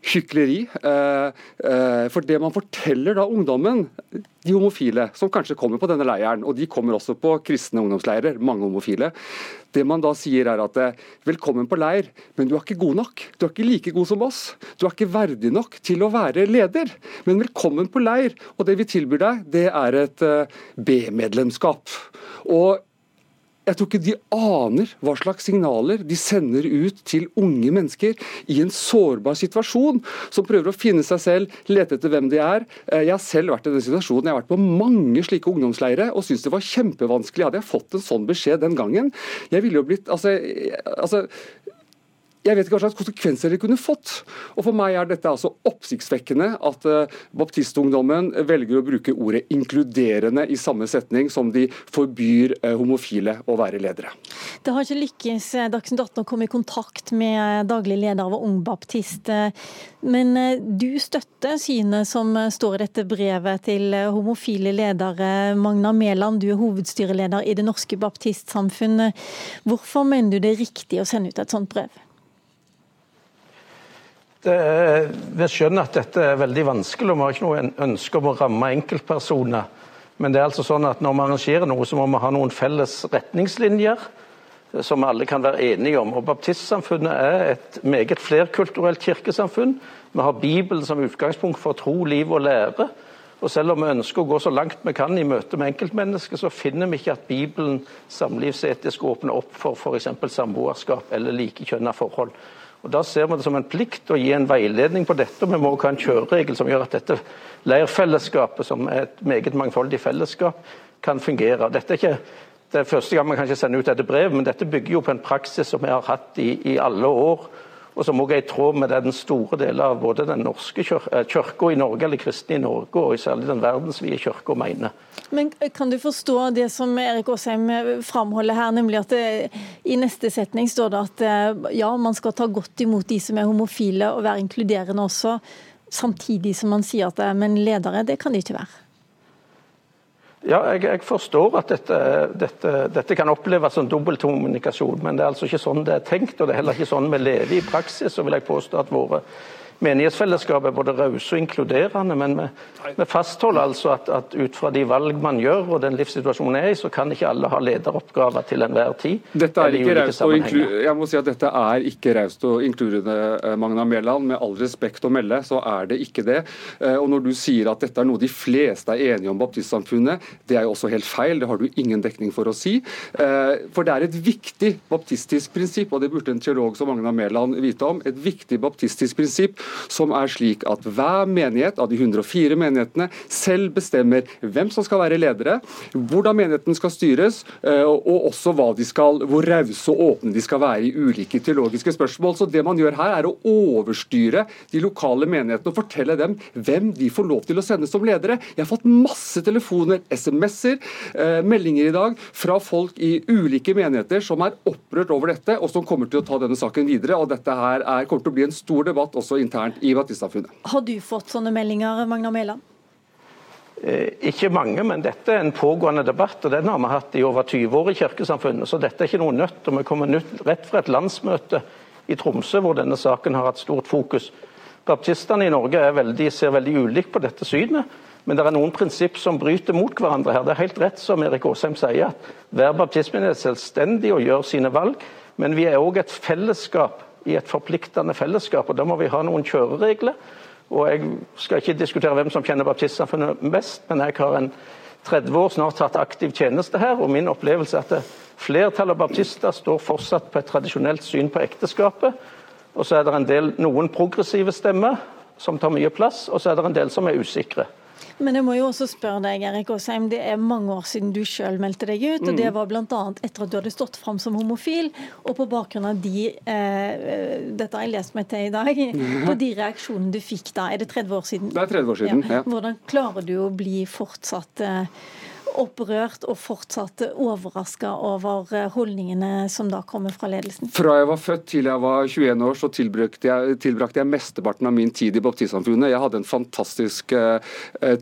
Speaker 8: hykleri. Eh, eh, for det man forteller da ungdommen, de homofile, som kanskje kommer på denne leiren, og de kommer også på kristne ungdomsleirer, mange homofile, det man da sier er at eh, velkommen på leir, men du er ikke god nok. Du er ikke like god som oss. Du er ikke verdig nok til å være leder. Men velkommen på leir, og det vi tilbyr deg, det er et B-medlemskap. Og jeg tror ikke de aner hva slags signaler de sender ut til unge mennesker i en sårbar situasjon, som prøver å finne seg selv, lete etter hvem de er. Eh, jeg har selv vært i den situasjonen. Jeg har vært på mange slike ungdomsleirer og syntes det var kjempevanskelig. Hadde jeg fått en sånn beskjed den gangen Jeg ville jo blitt altså, altså jeg vet ikke hva slags konsekvenser det kunne fått. Og For meg er dette altså oppsiktsvekkende at uh, baptistungdommen velger å bruke ordet inkluderende i samme setning som de forbyr uh, homofile å være ledere.
Speaker 2: Det har ikke lykkes eh, Dagsnytt 18 å komme i kontakt med daglig leder av Ung Baptist. Men du støtter synet som står i dette brevet til homofile ledere. Magna Mæland, du er hovedstyreleder i Det norske baptistsamfunnet. Hvorfor mener du det er riktig å sende ut et sånt brev?
Speaker 9: Det, vi skjønner at dette er veldig vanskelig, og vi har ikke noe ønske om å ramme enkeltpersoner. Men det er altså sånn at når vi arrangerer noe, så må vi ha noen felles retningslinjer eh, som alle kan være enige om. Og Baptistsamfunnet er et meget flerkulturelt kirkesamfunn. Vi har Bibelen som utgangspunkt for tro, liv og lære. Og selv om vi ønsker å gå så langt vi kan i møte med enkeltmennesker, så finner vi ikke at Bibelen samlivsetisk åpner opp for f.eks. samboerskap eller likekjønna forhold. Og Da ser vi det som en plikt å gi en veiledning på dette. og Vi må ha en kjøreregel som gjør at dette leirfellesskapet, som er et meget mangfoldig fellesskap, kan fungere. Dette er ikke det er første gang man kan ikke sende ut dette brevet, men dette bygger jo på en praksis som vi har hatt i, i alle år og som også er i tråd med det den store delen av både den norske eh, kirka i Norge, eller kristne i Norge, og særlig den verdensvide kirka mener.
Speaker 2: Men Kan du forstå det som Erik Aasheim eh, framholder her, nemlig at det, i neste setning står det at eh, ja, man skal ta godt imot de som er homofile, og være inkluderende også, samtidig som man sier at men ledere, det kan de ikke være?
Speaker 9: Ja, jeg, jeg forstår at dette, dette, dette, kan oppleves som dobbeltkommunikasjon, men det er altså ikke sånn det er tenkt. og Det er heller ikke sånn vi lever i praksis. så vil jeg påstå at våre menighetsfellesskap er både rause og inkluderende, men vi, vi fastholder altså at, at, ut fra de valg man gjør og den livssituasjonen er i, så kan ikke alle ha lederoppgaver til enhver tid.
Speaker 8: Dette er ikke raust og Jeg må si at dette er ikke raust og inkluderende, eh, Magna Mæland. Med all respekt å melde, så er det ikke det. Eh, og når du sier at dette er noe de fleste er enige om baptistsamfunnet, det er jo også helt feil. Det har du ingen dekning for å si. Eh, for det er et viktig baptistisk prinsipp, og det burde en teolog som Magna Mæland vite om, et viktig baptistisk prinsipp som er slik at hver menighet av de 104 menighetene selv bestemmer hvem som skal være ledere, hvordan menigheten skal styres, eh, og også hva de skal, hvor rause og åpne de skal være i ulike teologiske spørsmål. Så det man gjør her, er å overstyre de lokale menighetene og fortelle dem hvem de får lov til å sende som ledere. Jeg har fått masse telefoner, SMS-er, eh, meldinger i dag fra folk i ulike menigheter som er opprørt over dette, og som kommer til å ta denne saken videre. og Dette her er, kommer til å bli en stor debatt også internt internt i baptistsamfunnet.
Speaker 2: Har du fått sånne meldinger, Magna Mæland?
Speaker 9: Eh, ikke mange, men dette er en pågående debatt, og den har vi hatt i over 20 år i Kirkesamfunnet. Så dette er ikke noe nødt. og Vi kommer nytt, rett fra et landsmøte i Tromsø hvor denne saken har hatt stort fokus. Baptistene i Norge veldig, ser veldig ulikt på dette synet. Men det er noen prinsipp som bryter mot hverandre her. Det er helt rett som Erik Aasheim sier, at hver baptistminister er selvstendig og gjør sine valg. Men vi er òg et fellesskap i et forpliktende fellesskap. og Da må vi ha noen kjøreregler. og Jeg skal ikke diskutere hvem som kjenner baptistsamfunnet best, men jeg har en 30 år snart hatt aktiv tjeneste her, og min opplevelse er at flertallet av baptister står fortsatt på et tradisjonelt syn på ekteskapet. Og så er det en del, noen progressive stemmer som tar mye plass, og så er det en del som er usikre.
Speaker 2: Men jeg må jo også spørre deg, Erik Åsheim, Det er mange år siden du sjøl meldte deg ut. og Det mm. var bl.a. etter at du hadde stått fram som homofil, og på bakgrunn av de eh, Dette har jeg lest meg til i dag. På de reaksjonene du fikk da. Er det 30 år siden?
Speaker 8: Det er 30 år siden, ja.
Speaker 2: ja. Hvordan klarer du å bli fortsatt eh, opprørt og fortsatt overraska over eh, holdningene som da kommer fra ledelsen?
Speaker 8: Fra jeg var født til jeg var 21 år, så tilbrakte jeg, tilbrakte jeg mesteparten av min tid i Baptistsamfunnet. Jeg hadde en fantastisk uh,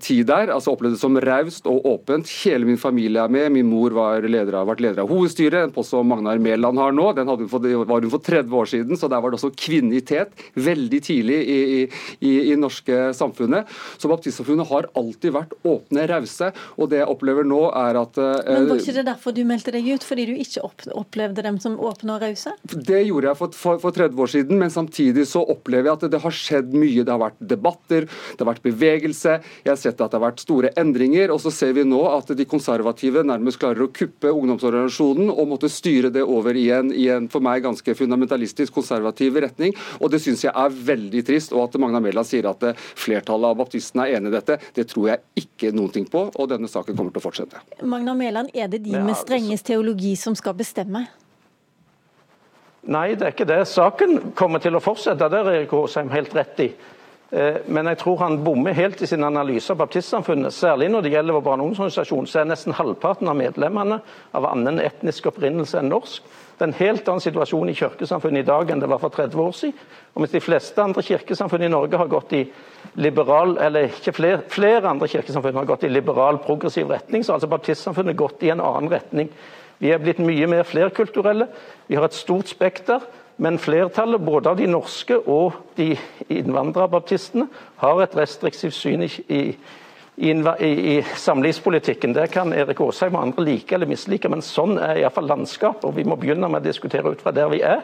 Speaker 8: tid der. altså Opplevde det som raust og åpent. Hele min familie er med. Min mor av, vært leder av hovedstyret, en post som Magnar Mæland har nå. Den hun for, var hun for 30 år siden, så der var det også kvinnitet veldig tidlig i, i, i, i norske samfunnet. Så Baptistsamfunnet har alltid vært åpne, rause. og det jeg opplever opplever nå, er at
Speaker 2: eh, Men Var ikke det derfor du meldte deg ut? Fordi du ikke opplevde dem som åpne og rause?
Speaker 8: Det gjorde jeg for, for, for, 30 år siden, men samtidig så opplever jeg at det har skjedd mye. Det har vært debatter, det har vært bevegelse, jeg har sett at det har vært store endringer. Og så ser vi nå at de konservative nærmest klarer å kuppe ungdomsorganisasjonen og måtte styre det over i en, i en for meg ganske fundamentalistisk konservativ retning. Og det syns jeg er veldig trist. Og at Magna Mella sier at flertallet av baptistene er enig i dette, det tror jeg ikke noen ting på. Og denne saken kommer til å fortsette fortsette.
Speaker 2: Magna Mæland, er det de med strengest teologi som skal bestemme?
Speaker 9: Nei, det er ikke det. Saken kommer til å fortsette, det er Erik Aasheim helt rett i. Eh, men jeg tror han bommer helt i sin analyse av baptistsamfunnet. Særlig når det gjelder vår barneorganisasjon, så er nesten halvparten av medlemmene av annen etnisk opprinnelse enn norsk. Det er en helt annen situasjon i kirkesamfunnet i dag enn det var for 30 år siden. Og mens de fleste andre kirkesamfunn i Norge har gått i liberal, eller ikke flere, flere andre kirkesamfunn har gått i liberal, progressiv retning, så har altså baptistsamfunnet gått i en annen retning. Vi er blitt mye mer flerkulturelle. Vi har et stort spekter. Men flertallet, både av de norske og de innvandrerbaptistene, har et restriktivt syn i, i, i, i samlivspolitikken. Det kan Erik Aasheim og andre like eller mislike, men sånn er iallfall landskapet. Og vi må begynne med å diskutere ut fra der vi er.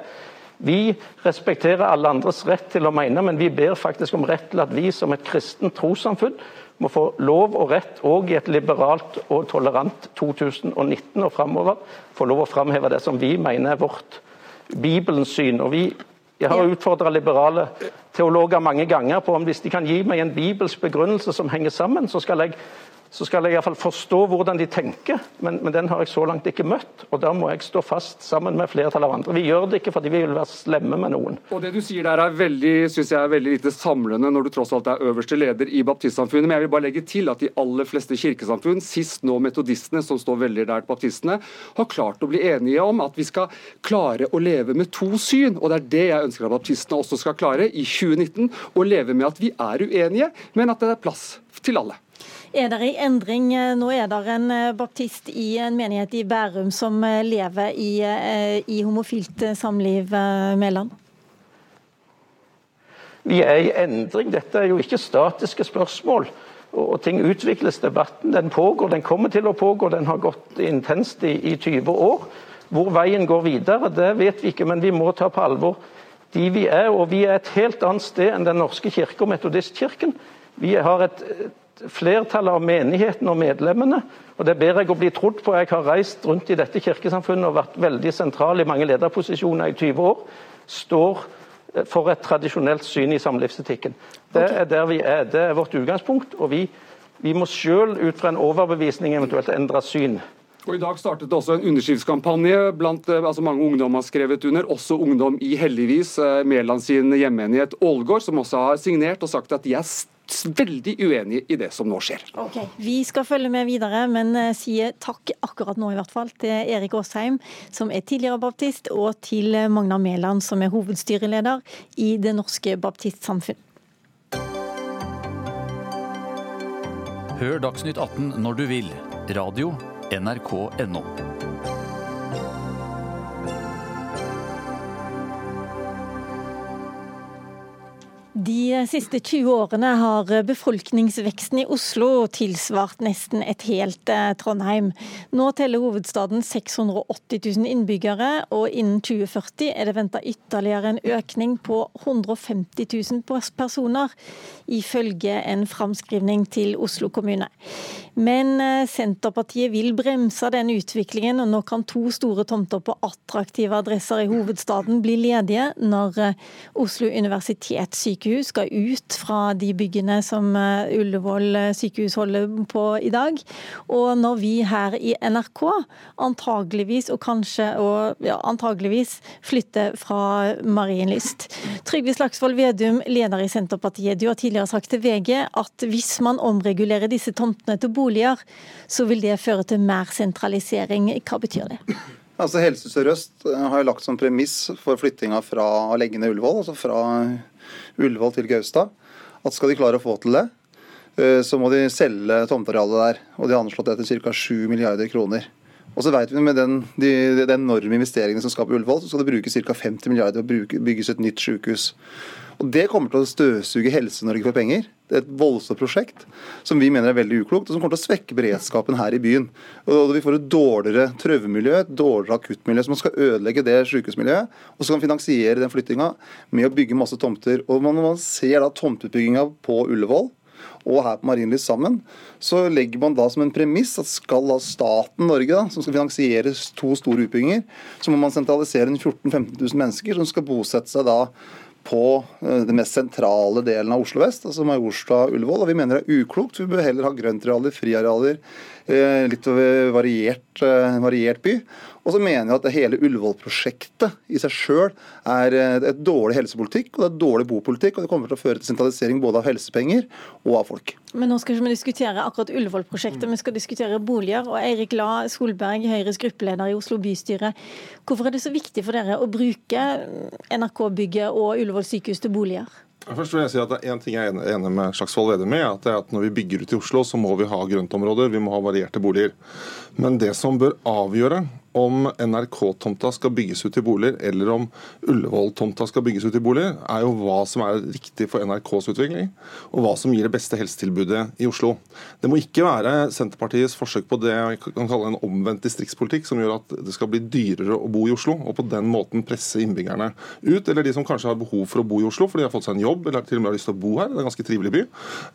Speaker 9: Vi respekterer alle andres rett til å mene, men vi ber faktisk om rett til at vi som et kristent trossamfunn må få lov og rett òg i et liberalt og tolerant 2019 og framover få lov å framheve det som vi mener er vårt Bibelens syn. Og vi, jeg har utfordra liberale teologer mange ganger på om hvis de kan gi meg en bibelsk begrunnelse som henger sammen, så skal jeg så skal jeg iallfall forstå hvordan de tenker, men, men, den har jeg så langt ikke møtt. Og da må jeg stå fast sammen med flertallet av andre. Vi gjør det ikke fordi vi vil være slemme med noen.
Speaker 8: Og Det du sier der er veldig, synes jeg er veldig lite samlende når du tross alt er øverste leder i baptistsamfunnet. Men jeg vil bare legge til at de aller fleste kirkesamfunn, sist nå metodistene, som står veldig nært baptistene, har klart å bli enige om at vi skal klare å leve med to syn. Og det er det jeg ønsker at baptistene også skal klare i 2019. Å leve med at vi er uenige, men at det er plass til alle.
Speaker 2: Er det i endring? Nå er det en baptist i en menighet i Bærum som lever i, i homofilt samliv, Mæland?
Speaker 9: Vi er i endring. Dette er jo ikke statiske spørsmål. Og ting utvikles. Debatten den pågår, den kommer til å pågå. Den har gått intenst i, i 20 år. Hvor veien går videre, det vet vi ikke, men vi må ta på alvor de vi er. Og vi er et helt annet sted enn Den norske kirke og Metodistkirken. Vi har et flertall av menigheten og medlemmene. og Det ber jeg å bli trodd på. Jeg har reist rundt i dette kirkesamfunnet og vært veldig sentral i mange lederposisjoner i 20 år. Står for et tradisjonelt syn i samlivsetikken. Det er der vi er. Det er vårt utgangspunkt. og vi, vi må selv ut fra en overbevisning eventuelt endre syn.
Speaker 8: Og I dag startet det også en underskriftskampanje blant eh, altså mange ungdom har skrevet under, også ungdom i heldigvis eh, Mæland sin hjemmenighet Ålgård, som også har signert og sagt at de er veldig uenige i det som nå skjer.
Speaker 2: Okay. Vi skal følge med videre, men uh, sier takk akkurat nå i hvert fall til Erik Aasheim, som er tidligere baptist, og til Magna Mæland, som er hovedstyreleder i Det norske baptistsamfunn.
Speaker 1: Hør Dagsnytt 18 når du vil. Radio NRK.no.
Speaker 2: De siste 20 årene har befolkningsveksten i Oslo tilsvart nesten et helt eh, Trondheim. Nå teller hovedstaden 680 000 innbyggere, og innen 2040 er det venta ytterligere en økning på 150 000 personer, ifølge en framskrivning til Oslo kommune. Men eh, Senterpartiet vil bremse den utviklingen, og nå kan to store tomter på attraktive adresser i hovedstaden bli ledige når eh, Oslo universitetssykehus sykehus skal ut fra de byggene som eh, Ullevål eh, sykehus holder på i dag. Og når vi her i NRK antageligvis og kanskje og ja, antageligvis flytter fra Marienlyst. Trygve Slagsvold Vedum, leder i Senterpartiet, du har tidligere sagt til VG at hvis man omregulerer disse tomtene til boliger, så vil det føre til mer sentralisering. Hva betyr det?
Speaker 10: Altså Helse Sør-Øst har jo lagt som premiss for flyttinga fra å legge ned Ullevål, altså fra Ullevål til Gaustad, at skal de klare å få til det, eh, så må de selge tomtearealet der. Og de har anslått det til ca. 7 milliarder kroner. Og så vet vi med den, de, de enorme investeringene som skal på Ullevål, så skal det brukes ca. 50 milliarder å bygges et nytt sykehus. Og Det kommer til å støvsuge Helse-Norge for penger. Det er et voldsomt prosjekt som vi mener er veldig uklokt, og som kommer til å svekke beredskapen her i byen. Og Vi får et dårligere trøvemiljø, et dårligere akuttmiljø, som skal ødelegge det sykehusmiljøet. Og så kan finansiere den flyttinga med å bygge masse tomter. Og Når man ser da tomteutbygginga på Ullevål, og her på Marienlyst sammen, så legger man da som en premiss at skal da staten Norge, da, som skal finansiere to store utbygginger, så må man sentralisere 14 000-15 000 mennesker som skal bosette seg da på eh, den mest sentrale delen av Oslo vest, altså Majorstua Ullevål. Og vi mener det er uklokt. Vi bør heller ha grøntarealer, friarealer, eh, litt variert, eh, variert by. Og så mener jeg at det hele Ullevål-prosjektet i seg sjøl er et dårlig helsepolitikk og det er dårlig bopolitikk. Og det kommer til å føre til sentralisering både av helsepenger og av folk.
Speaker 2: Men nå skal ikke vi diskutere akkurat Ullevål-prosjektet, vi skal diskutere boliger. Og Eirik La Solberg, Høyres gruppeleder i Oslo bystyre. Hvorfor er det så viktig for dere å bruke NRK-bygget og Ullevål sykehus til boliger?
Speaker 11: Først vil jeg si at det er en ting jeg er enig med Slagsvold Vedum i, at det er at når vi bygger ut i Oslo, så må vi ha grøntområder, vi må ha varierte boliger. Men det som bør avgjøre om NRK-tomta skal bygges ut til boliger, eller om Ullevål-tomta skal bygges ut til boliger, er jo hva som er riktig for NRKs utvikling, og hva som gir det beste helsetilbudet i Oslo. Det må ikke være Senterpartiets forsøk på det jeg kan kalle en omvendt distriktspolitikk, som gjør at det skal bli dyrere å bo i Oslo, og på den måten presse innbyggerne ut, eller de som kanskje har behov for å bo i Oslo fordi de har fått seg en jobb, eller til og med har lyst til å bo her, det er en ganske trivelig by,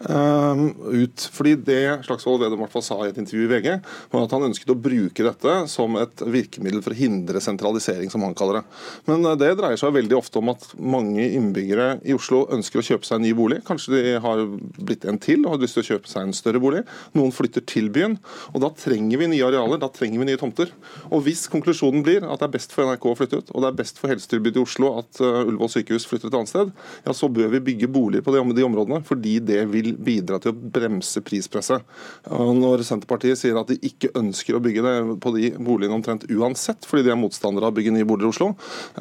Speaker 11: uh, ut. Fordi det Slagsvold Vedum i sa i et intervju i VG, var at han ønsket å bruke dette som et virkemiddel for å hindre sentralisering, som han kaller det. Men eh, det dreier seg veldig ofte om at mange innbyggere i Oslo ønsker å kjøpe seg en ny bolig. Kanskje de har blitt en til og har lyst til å kjøpe seg en større bolig. Noen flytter til byen. og Da trenger vi nye arealer, da trenger vi nye tomter. Og Hvis konklusjonen blir at det er best for NRK å flytte ut, og det er best for helsetilbudet i Oslo at uh, Ullevål sykehus flytter et annet sted, ja, så bør vi bygge boliger på de områdene, fordi det vil bidra til å bremse prispresset. Når Senterpartiet sier at de ikke ønsker å bygge det på de boligene omtrent uansett, fordi de er motstandere av å bygge nye boliger i Oslo,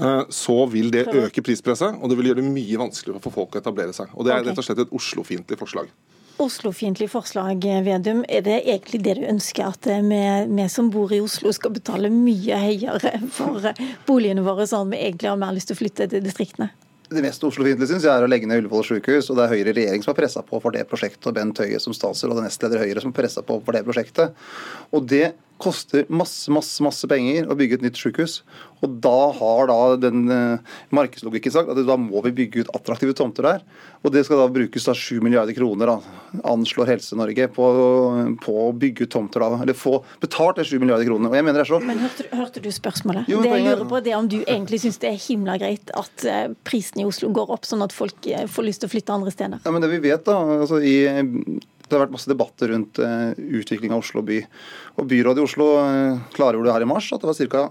Speaker 11: eh, så vil det øke prispresset, og det vil gjøre det mye vanskeligere for folk å etablere seg. Og Det er rett og slett et Oslo-fiendtlig forslag.
Speaker 2: Oslo-fiendtlig forslag, Vedum. Er det egentlig det du ønsker, at vi, vi, som bor i Oslo skal betale mye høyere for boligene våre, sånn at vi egentlig har mer lyst til å flytte til distriktene?
Speaker 10: Det mest Oslo-fiendtlige synes jeg er å legge ned Ullevål sykehus. Og det er Høyre i regjering som har pressa på for det prosjektet, og Bent Høie som statsråd og nestleder Høyre som har pressa på for det prosjektet. Og det koster masse, masse masse penger å bygge et nytt sykehus. Og da har da den eh, markedslogikken sagt at da må vi bygge ut attraktive tomter der. Og det skal da brukes da 7 milliarder kroner, da, anslår Helse-Norge, på, på, å bygge ut tomter da. Eller få betalt de 7 milliarder kronene. Og jeg mener det er så...
Speaker 2: Men hørte, hørte du spørsmålet? Jo, det jeg lurer på det om du egentlig syns det er himla greit at eh, prisen i Oslo går opp, sånn at folk eh, får lyst til å flytte andre steder?
Speaker 10: Ja, men det vi vet da, altså i det har vært masse debatter rundt uh, utvikling av Oslo by. Og Byrådet i Oslo uh, klargjorde her i mars at det var ca.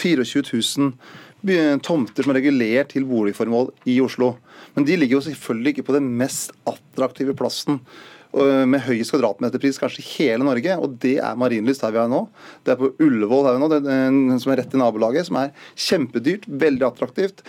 Speaker 10: 24 000 tomter som er regulert til boligformål i Oslo. Men de ligger jo selvfølgelig ikke på den mest attraktive plassen med høyest kvadratmeterpris kanskje i hele Norge, og det er Marienlyst her vi er nå. Det er på Ullevål her vi er nå, det, som er rett i nabolaget, som er kjempedyrt, veldig attraktivt.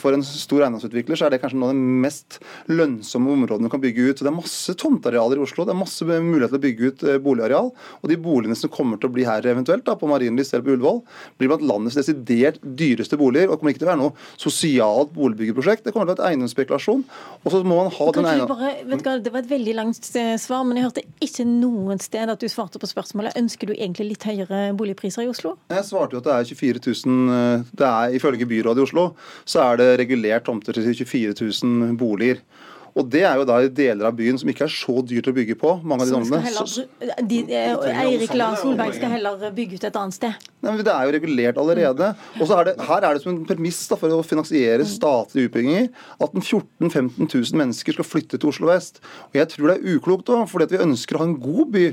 Speaker 10: for en stor eiendomsutvikler så er det kanskje noe av de mest lønnsomme områdene du kan bygge ut. Så Det er masse tomtearealer i Oslo, det er masse mulighet til å bygge ut eh, boligareal. Og de boligene som kommer til å bli her eventuelt, da, på Marienlyst eller på Ullevål, blir blant landets desidert dyreste boliger. og det kommer ikke til å være noe sosialt boligbyggeprosjekt. Det kommer til å være et eiendomsspekulasjon. Og så må man ha den
Speaker 2: eiendommen Det var et veldig langt svar, men jeg hørte ikke noen sted at du svarte på spørsmålet. Ønsker du egentlig litt høyere boligpriser i Oslo?
Speaker 10: Jeg svarte jo at det er 24 000 eh, det er, Ifølge byrådet i Oslo så er det regulert tomter til 24 000 boliger. Og Det er jo da i deler av byen som ikke er så dyrt å bygge på. mange av de
Speaker 2: dommene. De, Eirik Lars Solberg skal heller bygge ut et annet sted?
Speaker 10: Nei, men Det er jo regulert allerede. Og så er det, Her er det som en premiss da, for å finansiere statlige utbygginger at 14 000-15 000 mennesker skal flytte til Oslo vest. Og Jeg tror det er uklokt òg, fordi vi ønsker å ha en god by,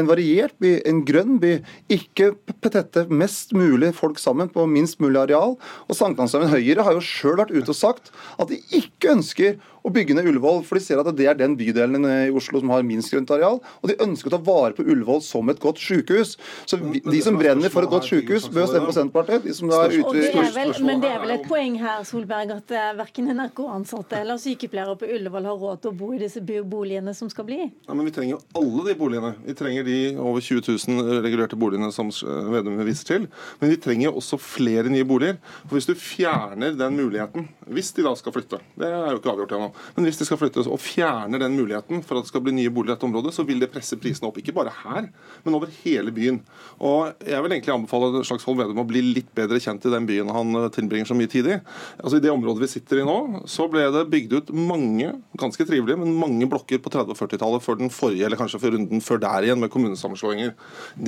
Speaker 10: en variert by, en grønn by. Ikke tette mest mulig folk sammen på minst mulig areal. Og Sankthanshaugen Høyre har jo sjøl vært ute og sagt at de ikke ønsker å bygge ned Ullevål, for de ser at det er den bydelen i Oslo som har minst grønt areal. Og de ønsker å ta vare på Ullevål som et godt sykehus. Så de som brenner for et godt sykehus, bør stemme på Senterpartiet. De som da er ute...
Speaker 2: Det er vel, men det er vel et poeng her, Solberg, at uh, verken NRK-ansatte eller sykepleiere på Ullevål har råd til å bo i disse boligene som skal bli?
Speaker 11: Ja, men Vi trenger jo alle de boligene. Vi trenger de over 20 000 regulerte boligene som Vedum viser til. Men vi trenger også flere nye boliger. For Hvis du fjerner den muligheten, hvis de da skal flytte, det er jo ikke avgjort ennå, men hvis de skal flyttes og fjerner den muligheten for at det skal bli nye boliger i dette området, så vil det presse prisene opp. Ikke bare her, men over hele byen. Og Jeg vil egentlig anbefale Slagsvold Vedum å bli litt bedre kjent i den byen han eh, tilbringer så mye tid i. Altså I det området vi sitter i nå, så ble det bygd ut mange, ganske trivelige, men mange blokker på 30- og 40-tallet før den forrige, eller kanskje for runden før der igjen, med kommunesammenslåinger.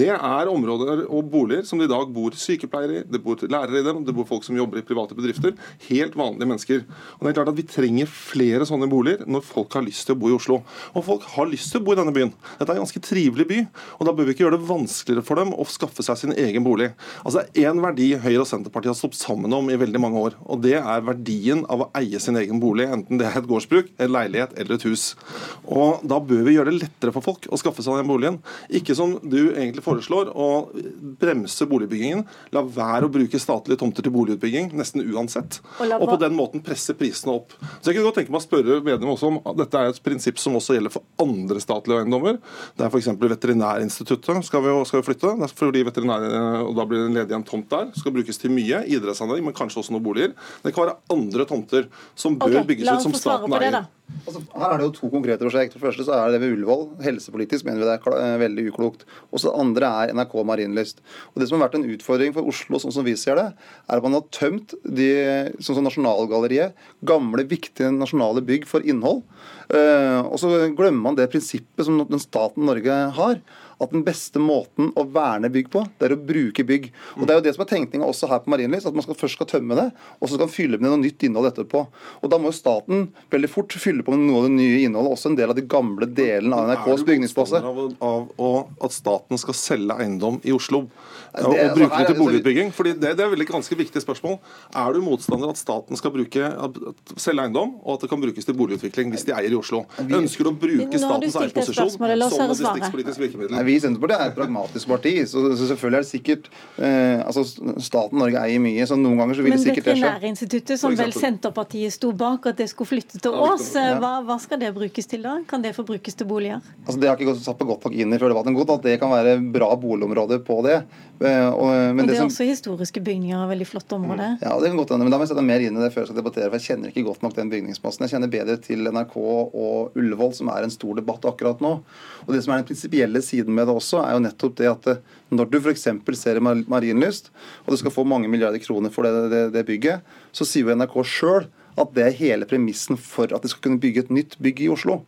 Speaker 11: Det er områder og boliger som det i dag bor sykepleiere i, det bor lærere i dem, det bor folk som jobber i private bedrifter. Helt vanlige mennesker. Og det er klart at Vi trenger flere sånne boliger når folk har lyst til å bo i Oslo. Og folk har lyst til å bo i denne byen. Dette er en ganske trivelig by, og da bør vi ikke gjøre det vanskeligere for dem å skaffe seg sin egen bolig. Altså Én verdi Høyre og Senterpartiet har stått sammen om i veldig mange år, og det er verdien av å eie sin egen bolig, enten det er et gårdsbruk, en leilighet eller et hus. Og Da bør vi gjøre det lettere for folk å skaffe seg den boligen. Ikke som du egentlig foreslår, å bremse boligbyggingen. La være å bruke statlige tomter til boligutbygging, nesten uansett. Og, og på den måten presse prisene opp. Så jeg kunne godt tenke meg å spørre Vedum også om dette er et prinsipp som også gjelder for andre statlige eiendommer. Det er f.eks. Veterinærinstituttet skal vi, skal vi flytte. Fordi veterinær, og Da blir det ledig en tomt der. Skal brukes til mye. Idrettsanlegg, men kanskje også noen boliger. Det kan være andre tomter som bør okay, bygges ut, som staten eier.
Speaker 10: Altså, her er det jo to konkrete prosjekt. For det første så er det ved Ullevål. Helsepolitisk mener vi det er eh, veldig uklokt. Og så det andre er NRK Marienlyst. Og Det som har vært en utfordring for Oslo, sånn som vi ser det, er at man har tømt de, sånn som Nasjonalgalleriet, gamle, viktige nasjonale bygg for innhold. Uh, og så glemmer man det prinsippet som staten Norge har at den beste måten å verne bygg på, det er å bruke bygg. Og Det er jo det som er tenkninga også her på Marienlyst, at man skal først skal tømme det, og så skal man fylle med noe nytt innhold etterpå. Og Da må jo staten veldig fort fylle på med noe av det nye innholdet, også en del av de gamle delene av NRKs bygningsbase.
Speaker 11: Er du motstander av, av at staten skal selge eiendom i Oslo? Ja, og altså, bruke det til boligutbygging? Fordi det, det er et ganske viktig spørsmål. Er du motstander at staten skal bruke, selge eiendom, og at det kan brukes til boligutvikling hvis de eier i Oslo? Ønsker du å bruke statens eierposisjon som et distriktspolitisk virkemiddel?
Speaker 10: Vi i Senterpartiet er et pragmatisk parti, så, så selvfølgelig er det sikkert eh, altså Staten Norge eier mye, så noen ganger så vil det sikkert det skje.
Speaker 2: Veterinærinstituttet, som vel Senterpartiet sto bak, at det skulle flytte til Ås, ja, hva, hva skal det brukes til da? Kan det få brukes til boliger?
Speaker 10: Altså Det har ikke gått satt på godt nok inn i før debatten godt, at det kan være bra boligområder på det. Eh, og, men
Speaker 2: Og det er
Speaker 10: som-
Speaker 2: også historiske bygninger, veldig flott område.
Speaker 10: Ja, det kan godt hende, men da må jeg sette mer inn i det før jeg skal debattere. for Jeg kjenner ikke godt nok den bygningsmassen. Jeg kjenner bedre til NRK og Ullevål, som er en stor debatt akkurat nå. Og Det som er den prinsipielle siden med det også, er jo nettopp det at eh, når du f.eks. ser Mar- Marienlyst, og du skal få mange milliarder kroner for det, det, det bygget, så sier jo NRK sjøl at det er hele premissen for at de skal kunne bygge et nytt bygg i Oslo.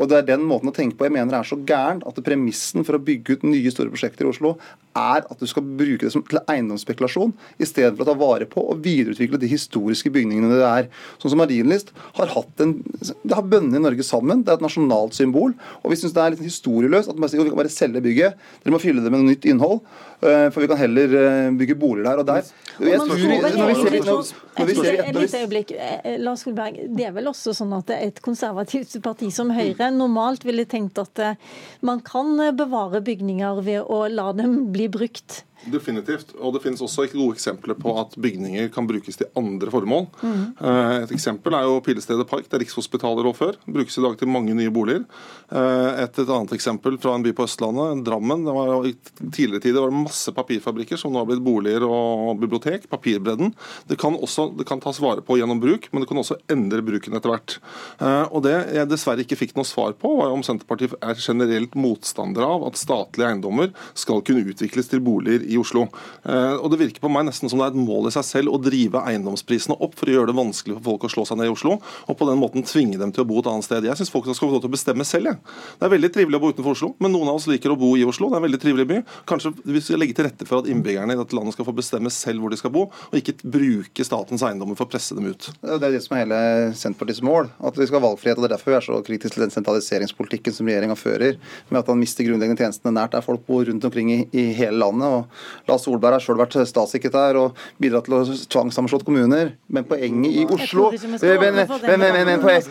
Speaker 10: Og det er den måten å tenke på jeg mener er så gæren at premissen for å bygge ut nye store prosjekter i Oslo er at du skal bruke det som til eiendomsspekulasjon istedenfor å ta vare på og videreutvikle de historiske bygningene det er. Sånn som Marienlyst har hatt en Det har bundet Norge sammen. Det er et nasjonalt symbol. Og vi syns det er litt historieløst at man sier vi kan bare selge bygget. Dere må fylle det med noe nytt innhold. eh, For vi kan heller eh, bygge boliger der. Og der
Speaker 2: Og man
Speaker 10: tror-
Speaker 2: får vel
Speaker 10: når vi ser-
Speaker 2: egentlig- Et lite øyeblikk. Eh, Lars Solberg, det er vel også sånn at et konservativt parti som Høyre normalt ville tenkt at eh, man kan eh, bevare bygninger ved å la dem bli brukt.
Speaker 11: Definitivt. Og det finnes også gode eksempler på at bygninger kan brukes til andre formål. Eh, Et eksempel er jo Pilestedet Park, der Rikshospitalet lå før. Brukes i dag til mange nye boliger. Eh, Et, et annet eksempel fra en by på Østlandet, Drammen. Det var, I tidligere tider var det masse papirfabrikker som nå har blitt boliger og bibliotek. Papirbredden. Det kan, også, det kan tas vare på gjennom bruk, men det kan også endre bruken etter hvert. Eh, Og Det jeg dessverre ikke fikk noe svar på, var om Senterpartiet er generelt motstander av at statlige eiendommer skal kunne utvikles til boliger i Oslo. Eh, og Det virker på meg nesten som det er et mål i seg selv å drive eiendomsprisene opp for å gjøre det vanskelig for folk å slå seg ned i Oslo, og på den måten tvinge dem til å bo et annet sted. Jeg syns folk skal få lov til å bestemme selv. Jeg. Det er veldig trivelig å bo utenfor Oslo, men noen av oss liker å bo i Oslo. Det er en veldig trivelig by. Kanskje vi skal legge til rette for at innbyggerne i dette landet skal få bestemme selv hvor de skal bo, og ikke bruke statens eiendommer for å presse dem ut.
Speaker 10: Det er det som er hele Senterpartiets mål. At vi skal ha valgfrihet. og Det er derfor vi er så kritiske til den sentraliseringspolitikken som regjeringa fører, med at man mister grunnleggende tjenestene nært der folk bor rundt omkring i, i hele landet. og Lars Solberg har sjøl vært statssekretær og bidratt til å tvangssammenslått kommuner. Men poenget i Oslo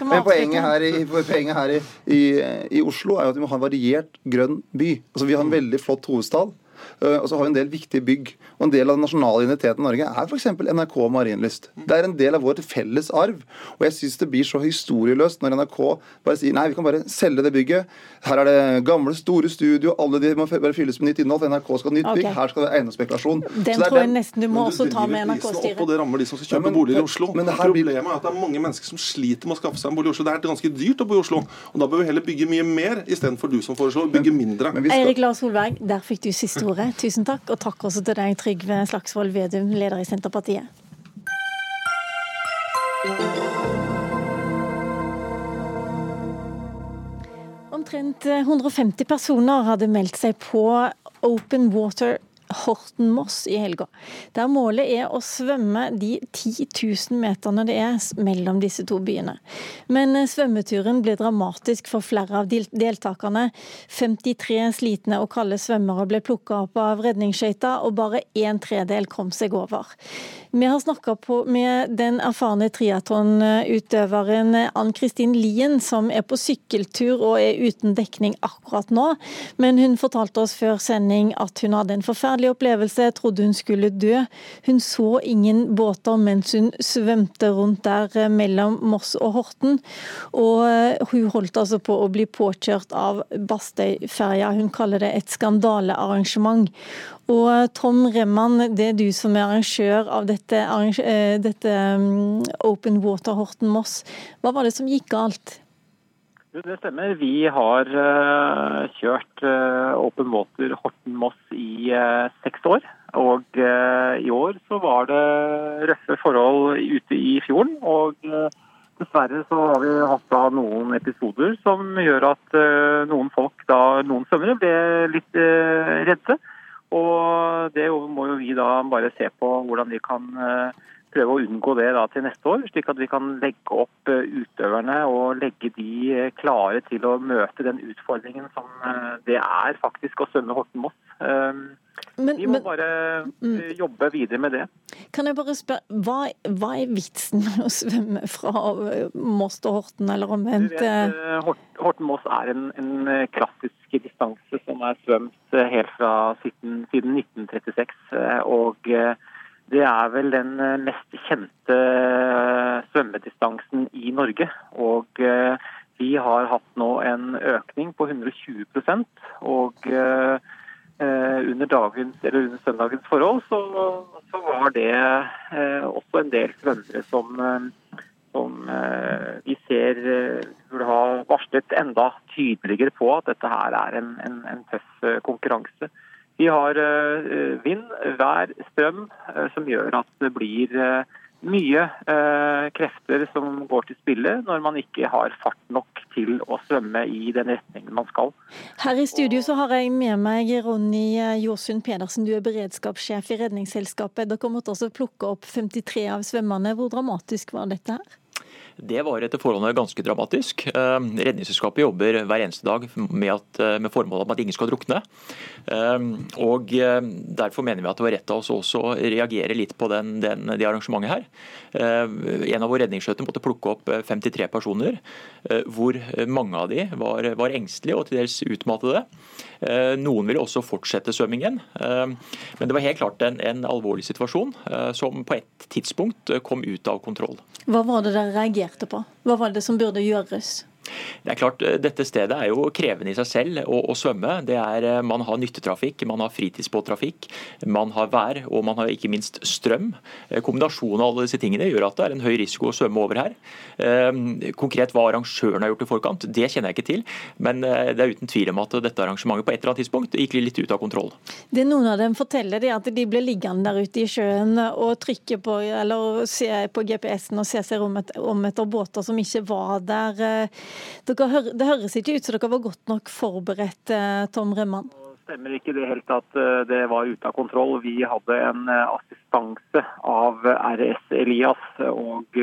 Speaker 10: men poenget her, i, poenget her i, i, i Oslo er jo at vi må ha en variert grønn by. Altså Vi har en veldig flott hovedstad. Øh, Og så har vi en del viktige bygg. Og En del av den nasjonale identiteten i Norge er f.eks. NRK og Marienlyst. Det er en del av vår felles arv. Og jeg syns det blir så historieløst når NRK bare sier nei, vi kan bare selge det bygget. Her er det gamle, store studio, alle de må bare fylles med nytt innhold. NRK skal ha nytt bygg, her skal det være eiendomsspekulasjon.
Speaker 2: Den
Speaker 10: Så det er
Speaker 2: tror jeg nesten du må også ta med
Speaker 11: NRK-styret. og det rammer de som skal kjøpe
Speaker 10: Ja, men-
Speaker 11: boliger i Oslo.
Speaker 10: men det her blir-
Speaker 11: Problemet er at det er mange mennesker som sliter med å skaffe seg en bolig i Oslo. Det er ganske dyrt å bo i Oslo. Og Da bør vi heller bygge mye mer, istedenfor du som foreslår bygge mindre.
Speaker 10: Skal,
Speaker 2: Eirik Lars Solberg, der fikk du siste ordet. Tusen takk. Og takk også til deg, Trygve Slagsvold Vedum, leder i Senterpartiet. Omtrent 150 personer hadde meldt seg på Open Water Horten-Moss i helga. Der målet er å svømme de 10 000 meterne det er mellom disse to byene. Men eh, svømmeturen ble dramatisk for flere av deltakerne. 53 slitne og kalde svømmere ble plukka opp av redningsskøyta, og bare en tredel kom seg over. Vi har snakka med den erfarne triatlonutøveren Ann-Kristin Lien, som er på sykkeltur og er uten dekning akkurat nå. Men hun fortalte oss før sending at hun hadde en forferdelig opplevelse, trodde hun skulle dø. Hun så ingen båter mens hun svømte rundt der eh, mellom Moss og Horten. Og eh, hun holdt altså på å bli påkjørt av Bastøyferja. Hun kaller det et skandalearrangement. Og Tom Remman, det er du som er arrangør av dette, eh, dette mm, Open Water Horten-Moss. Hva var det som gikk galt?
Speaker 12: Det stemmer. Vi har eh, kjørt eh, Open Water Horten-Moss i eh, seks år. Og i år så var det røffe forhold ute i fjorden. Og dessverre så har vi hatt noen episoder som gjør at noen folk, da, noen svømmere, ble litt redde. Og det må jo vi da bare se på hvordan vi kan eh, prøve å unngå det da til neste år, slik at vi kan legge opp utøverne og legge de klare til å møte den utfordringen som det er faktisk å svømme Horten-Moss. Men, vi må men, bare mm. jobbe videre med det.
Speaker 2: Kan jeg bare spørre, hva, hva er vitsen med å svømme fra Moss til Horten, eller omvendt?
Speaker 12: Horten-Moss er en, en, klassisk distanse som er svømt helt fra siden, siden 1936. og det er vel den mest kjente svømmedistansen i Norge. Og vi har hatt nå en økning på 120% og Eh, under, dagens, under, søndagens forhold, så, så var det eh, også en del svømmere som, eh, som vi ser burde ha varslet enda tydeligere på at dette her er en, en, en tøff konkurranse. Vi har vind, vær, strøm som gjør at det blir mye eh, krefter som går til spille når man ikke har fart nok til å svømme i den retningen man skal.
Speaker 2: Her i studio så har jeg med meg Ronny Jåsund Pedersen, du er beredskapssjef i Redningsselskapet. Dere måtte også plukke opp 53 av svømmerne. Hvor dramatisk var dette her?
Speaker 13: Det var etter forholdene ganske dramatisk. Eh, Redningsselskapet jobber hver eneste dag med, at, eh, med formålet om at ingen skal drukne. Eh, og Derfor mener vi at det var rett av oss også å reagere litt på den, den, det arrangementet her. En av våre redningsskøyter måtte plukke opp 53 personer, hvor mange av de var, var engstelige og til dels utmattede. Noen ville også fortsette svømmingen. Men det var helt klart en, en alvorlig situasjon som på et tidspunkt kom ut av kontroll.
Speaker 2: Hva var det dere reagerte på? Hva var det som burde gjøres?
Speaker 13: Det er klart, eh, Dette stedet er jo krevende i seg selv å, å svømme. Det er, eh, man har nyttetrafikk, man har fritidsbåttrafikk, man har vær og man har ikke minst strøm. Eh, kombinasjonen av alle disse tingene gjør at det er en høy risiko å svømme over her. Konkret hva arrangøren har gjort i forkant, det kjenner jeg ikke til. Men det er uten tvil om at dette arrangementet på et eller annet tidspunkt gikk litt ut av kontroll.
Speaker 2: Det Noen av dem forteller er at de ble liggende der ute i sjøen og trykke på eller se på GPS-en og se seg om, om etter båter som ikke var der. Det høres ikke ut som dere var godt nok forberedt, Tom Tom Remman?
Speaker 12: stemmer ikke det helt at eh, det var ute av kontroll. Vi hadde en eh, assistanse av RS Elias. og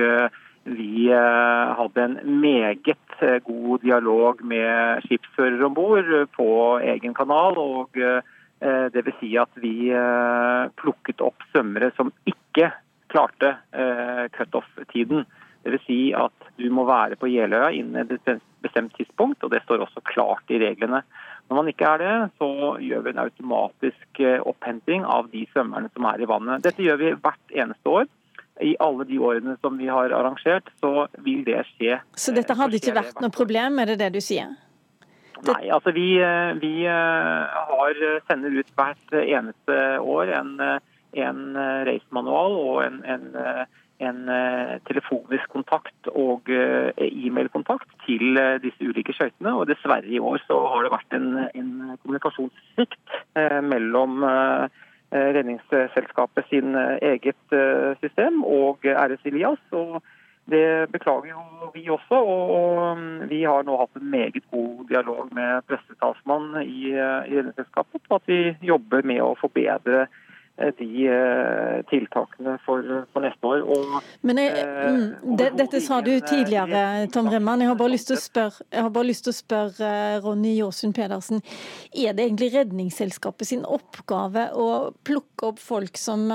Speaker 12: vi hadde en meget god dialog med skipsfører om bord på egen kanal. og det vil si at vi plukket opp svømmere som ikke klarte cutoff-tiden. Dvs. Si at du må være på Jeløya innen et bestemt tidspunkt, og det står også klart i reglene. Når man ikke er det, så gjør vi en automatisk eh, opphenting av de svømmerne som er i vannet. Dette gjør vi hvert eneste år. I alle de årene som vi har arrangert, så vil det skje.
Speaker 2: Så dette eh, hadde ikke vært noe problem, er det det du sier?
Speaker 12: Nei, altså vi, eh, vi har, sender ut hvert eneste år en, en racemanual og en, en en eh, telefonisk kontakt og eh, e-mailkontakt til eh, disse ulike skøytene. Og dessverre i år så har det vært en, en kommunikasjonssvikt mellom Redningsselskapet sin eget system og RS Elias. og det beklager jo vi også. og Vi har nå hatt en meget god dialog med pressetalsmannen i, i Redningsselskapet på at vi jobber med å forbedre de eh, tiltakene for, for neste år. Og,
Speaker 2: Men jeg, eh, mm, det, Dette sa du tidligere, Tom Remman. Jeg har bare lyst til å spørre, lyst til å spørre Ronny Jåsund Pedersen. Er det egentlig Redningsselskapet sin oppgave å plukke opp folk som,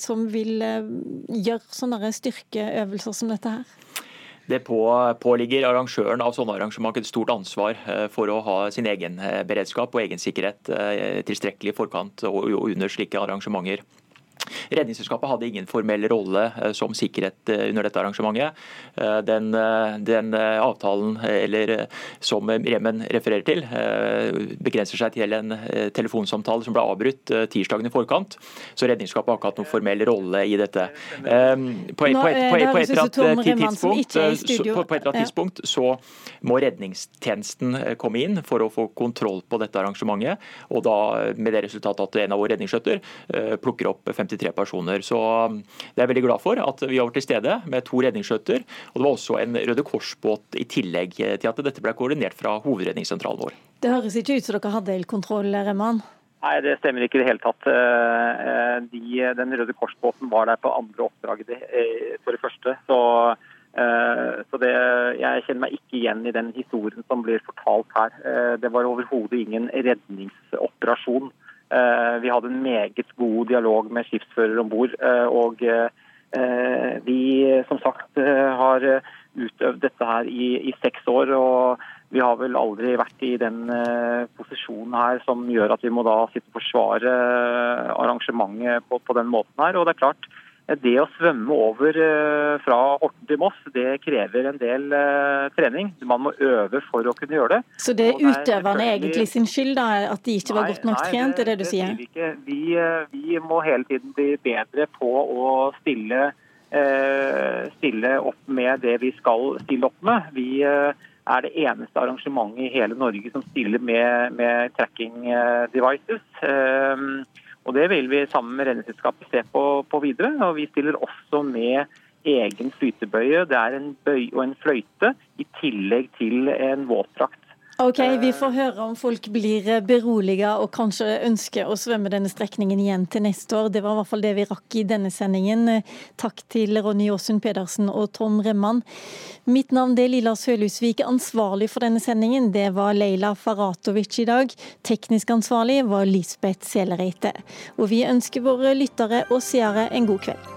Speaker 2: som vil gjøre sånne styrkeøvelser som dette her?
Speaker 13: Det påligger arrangøren av sånne arrangement et stort ansvar eh, for å ha sin egen eh, beredskap og egen sikkerhet eh, tilstrekkelig i forkant og under slike arrangementer. Redningsselskapet hadde ingen formell rolle eh, som sikkerhet eh, under dette arrangementet. Eh, den, den avtalen eller, som Remen refererer til, begrenser seg til en telefonsamtale som ble avbrutt tirsdagen i forkant. Så Redningsselskapet har ikke hatt noen formell rolle i dette. På, et eller annet tidspunkt så må redningstjenesten komme inn for å få kontroll på dette arrangementet. Og da med det resultatet at en av våre redningsskøyter plukker opp 53 personer. Så um, det er jeg veldig glad for at vi har vært til stede med to redningsskøyter. Og det var også en Røde Kors-båt i tillegg til at dette ble koordinert fra hovedredningssentralen vår.
Speaker 2: Det høres ikke ut som dere hadde elkontroll, Remman?
Speaker 12: Nei, det stemmer ikke i det hele tatt. De, den Røde Kors-båten var der på andre oppdrag for det første. Så, så det, jeg kjenner meg ikke igjen i den historien som blir fortalt her. Det var overhodet ingen redningsoperasjon. Vi hadde en meget god dialog med skipsfører om bord. Og vi som sagt har utøvd dette her i, i seks år. og vi har vel aldri vært i den posisjonen her som gjør at vi må da sitte og forsvare arrangementet på, på, den måten her. Og det er klart, det å svømme over uh, fra Horten til Moss, det krever en del trening. Man må øve for å kunne gjøre det.
Speaker 2: Så det er utøverne egentlig sin skyld, da, at de ikke var nei, godt nok nei, trent? Er det du det sier?
Speaker 12: Vi, vi, vi, må hele tiden bli bedre på å stille, stille opp med det vi skal stille opp med. Vi er det eneste arrangementet i hele Norge som stiller med, med tracking eh, devices. Og Det vil vi sammen med Redningsselskapet se på, på, videre. og Vi stiller også med egen flytebøye. Det er en bøy og en fløyte, i tillegg til en våtdrakt.
Speaker 2: Ok, Vi får høre om folk blir beroliget og kanskje ønsker å svømme denne strekningen igjen til neste år. Det var i hvert fall det vi rakk i denne sendingen. Takk til Ronny Åsund Pedersen og Tom Remman. Mitt navn er Lilla Sølhusvik. Ansvarlig for denne sendingen det var Leila Faratovic i dag. Teknisk ansvarlig var Lisbeth Selereite. Og vi ønsker våre lyttere og seere en god kveld.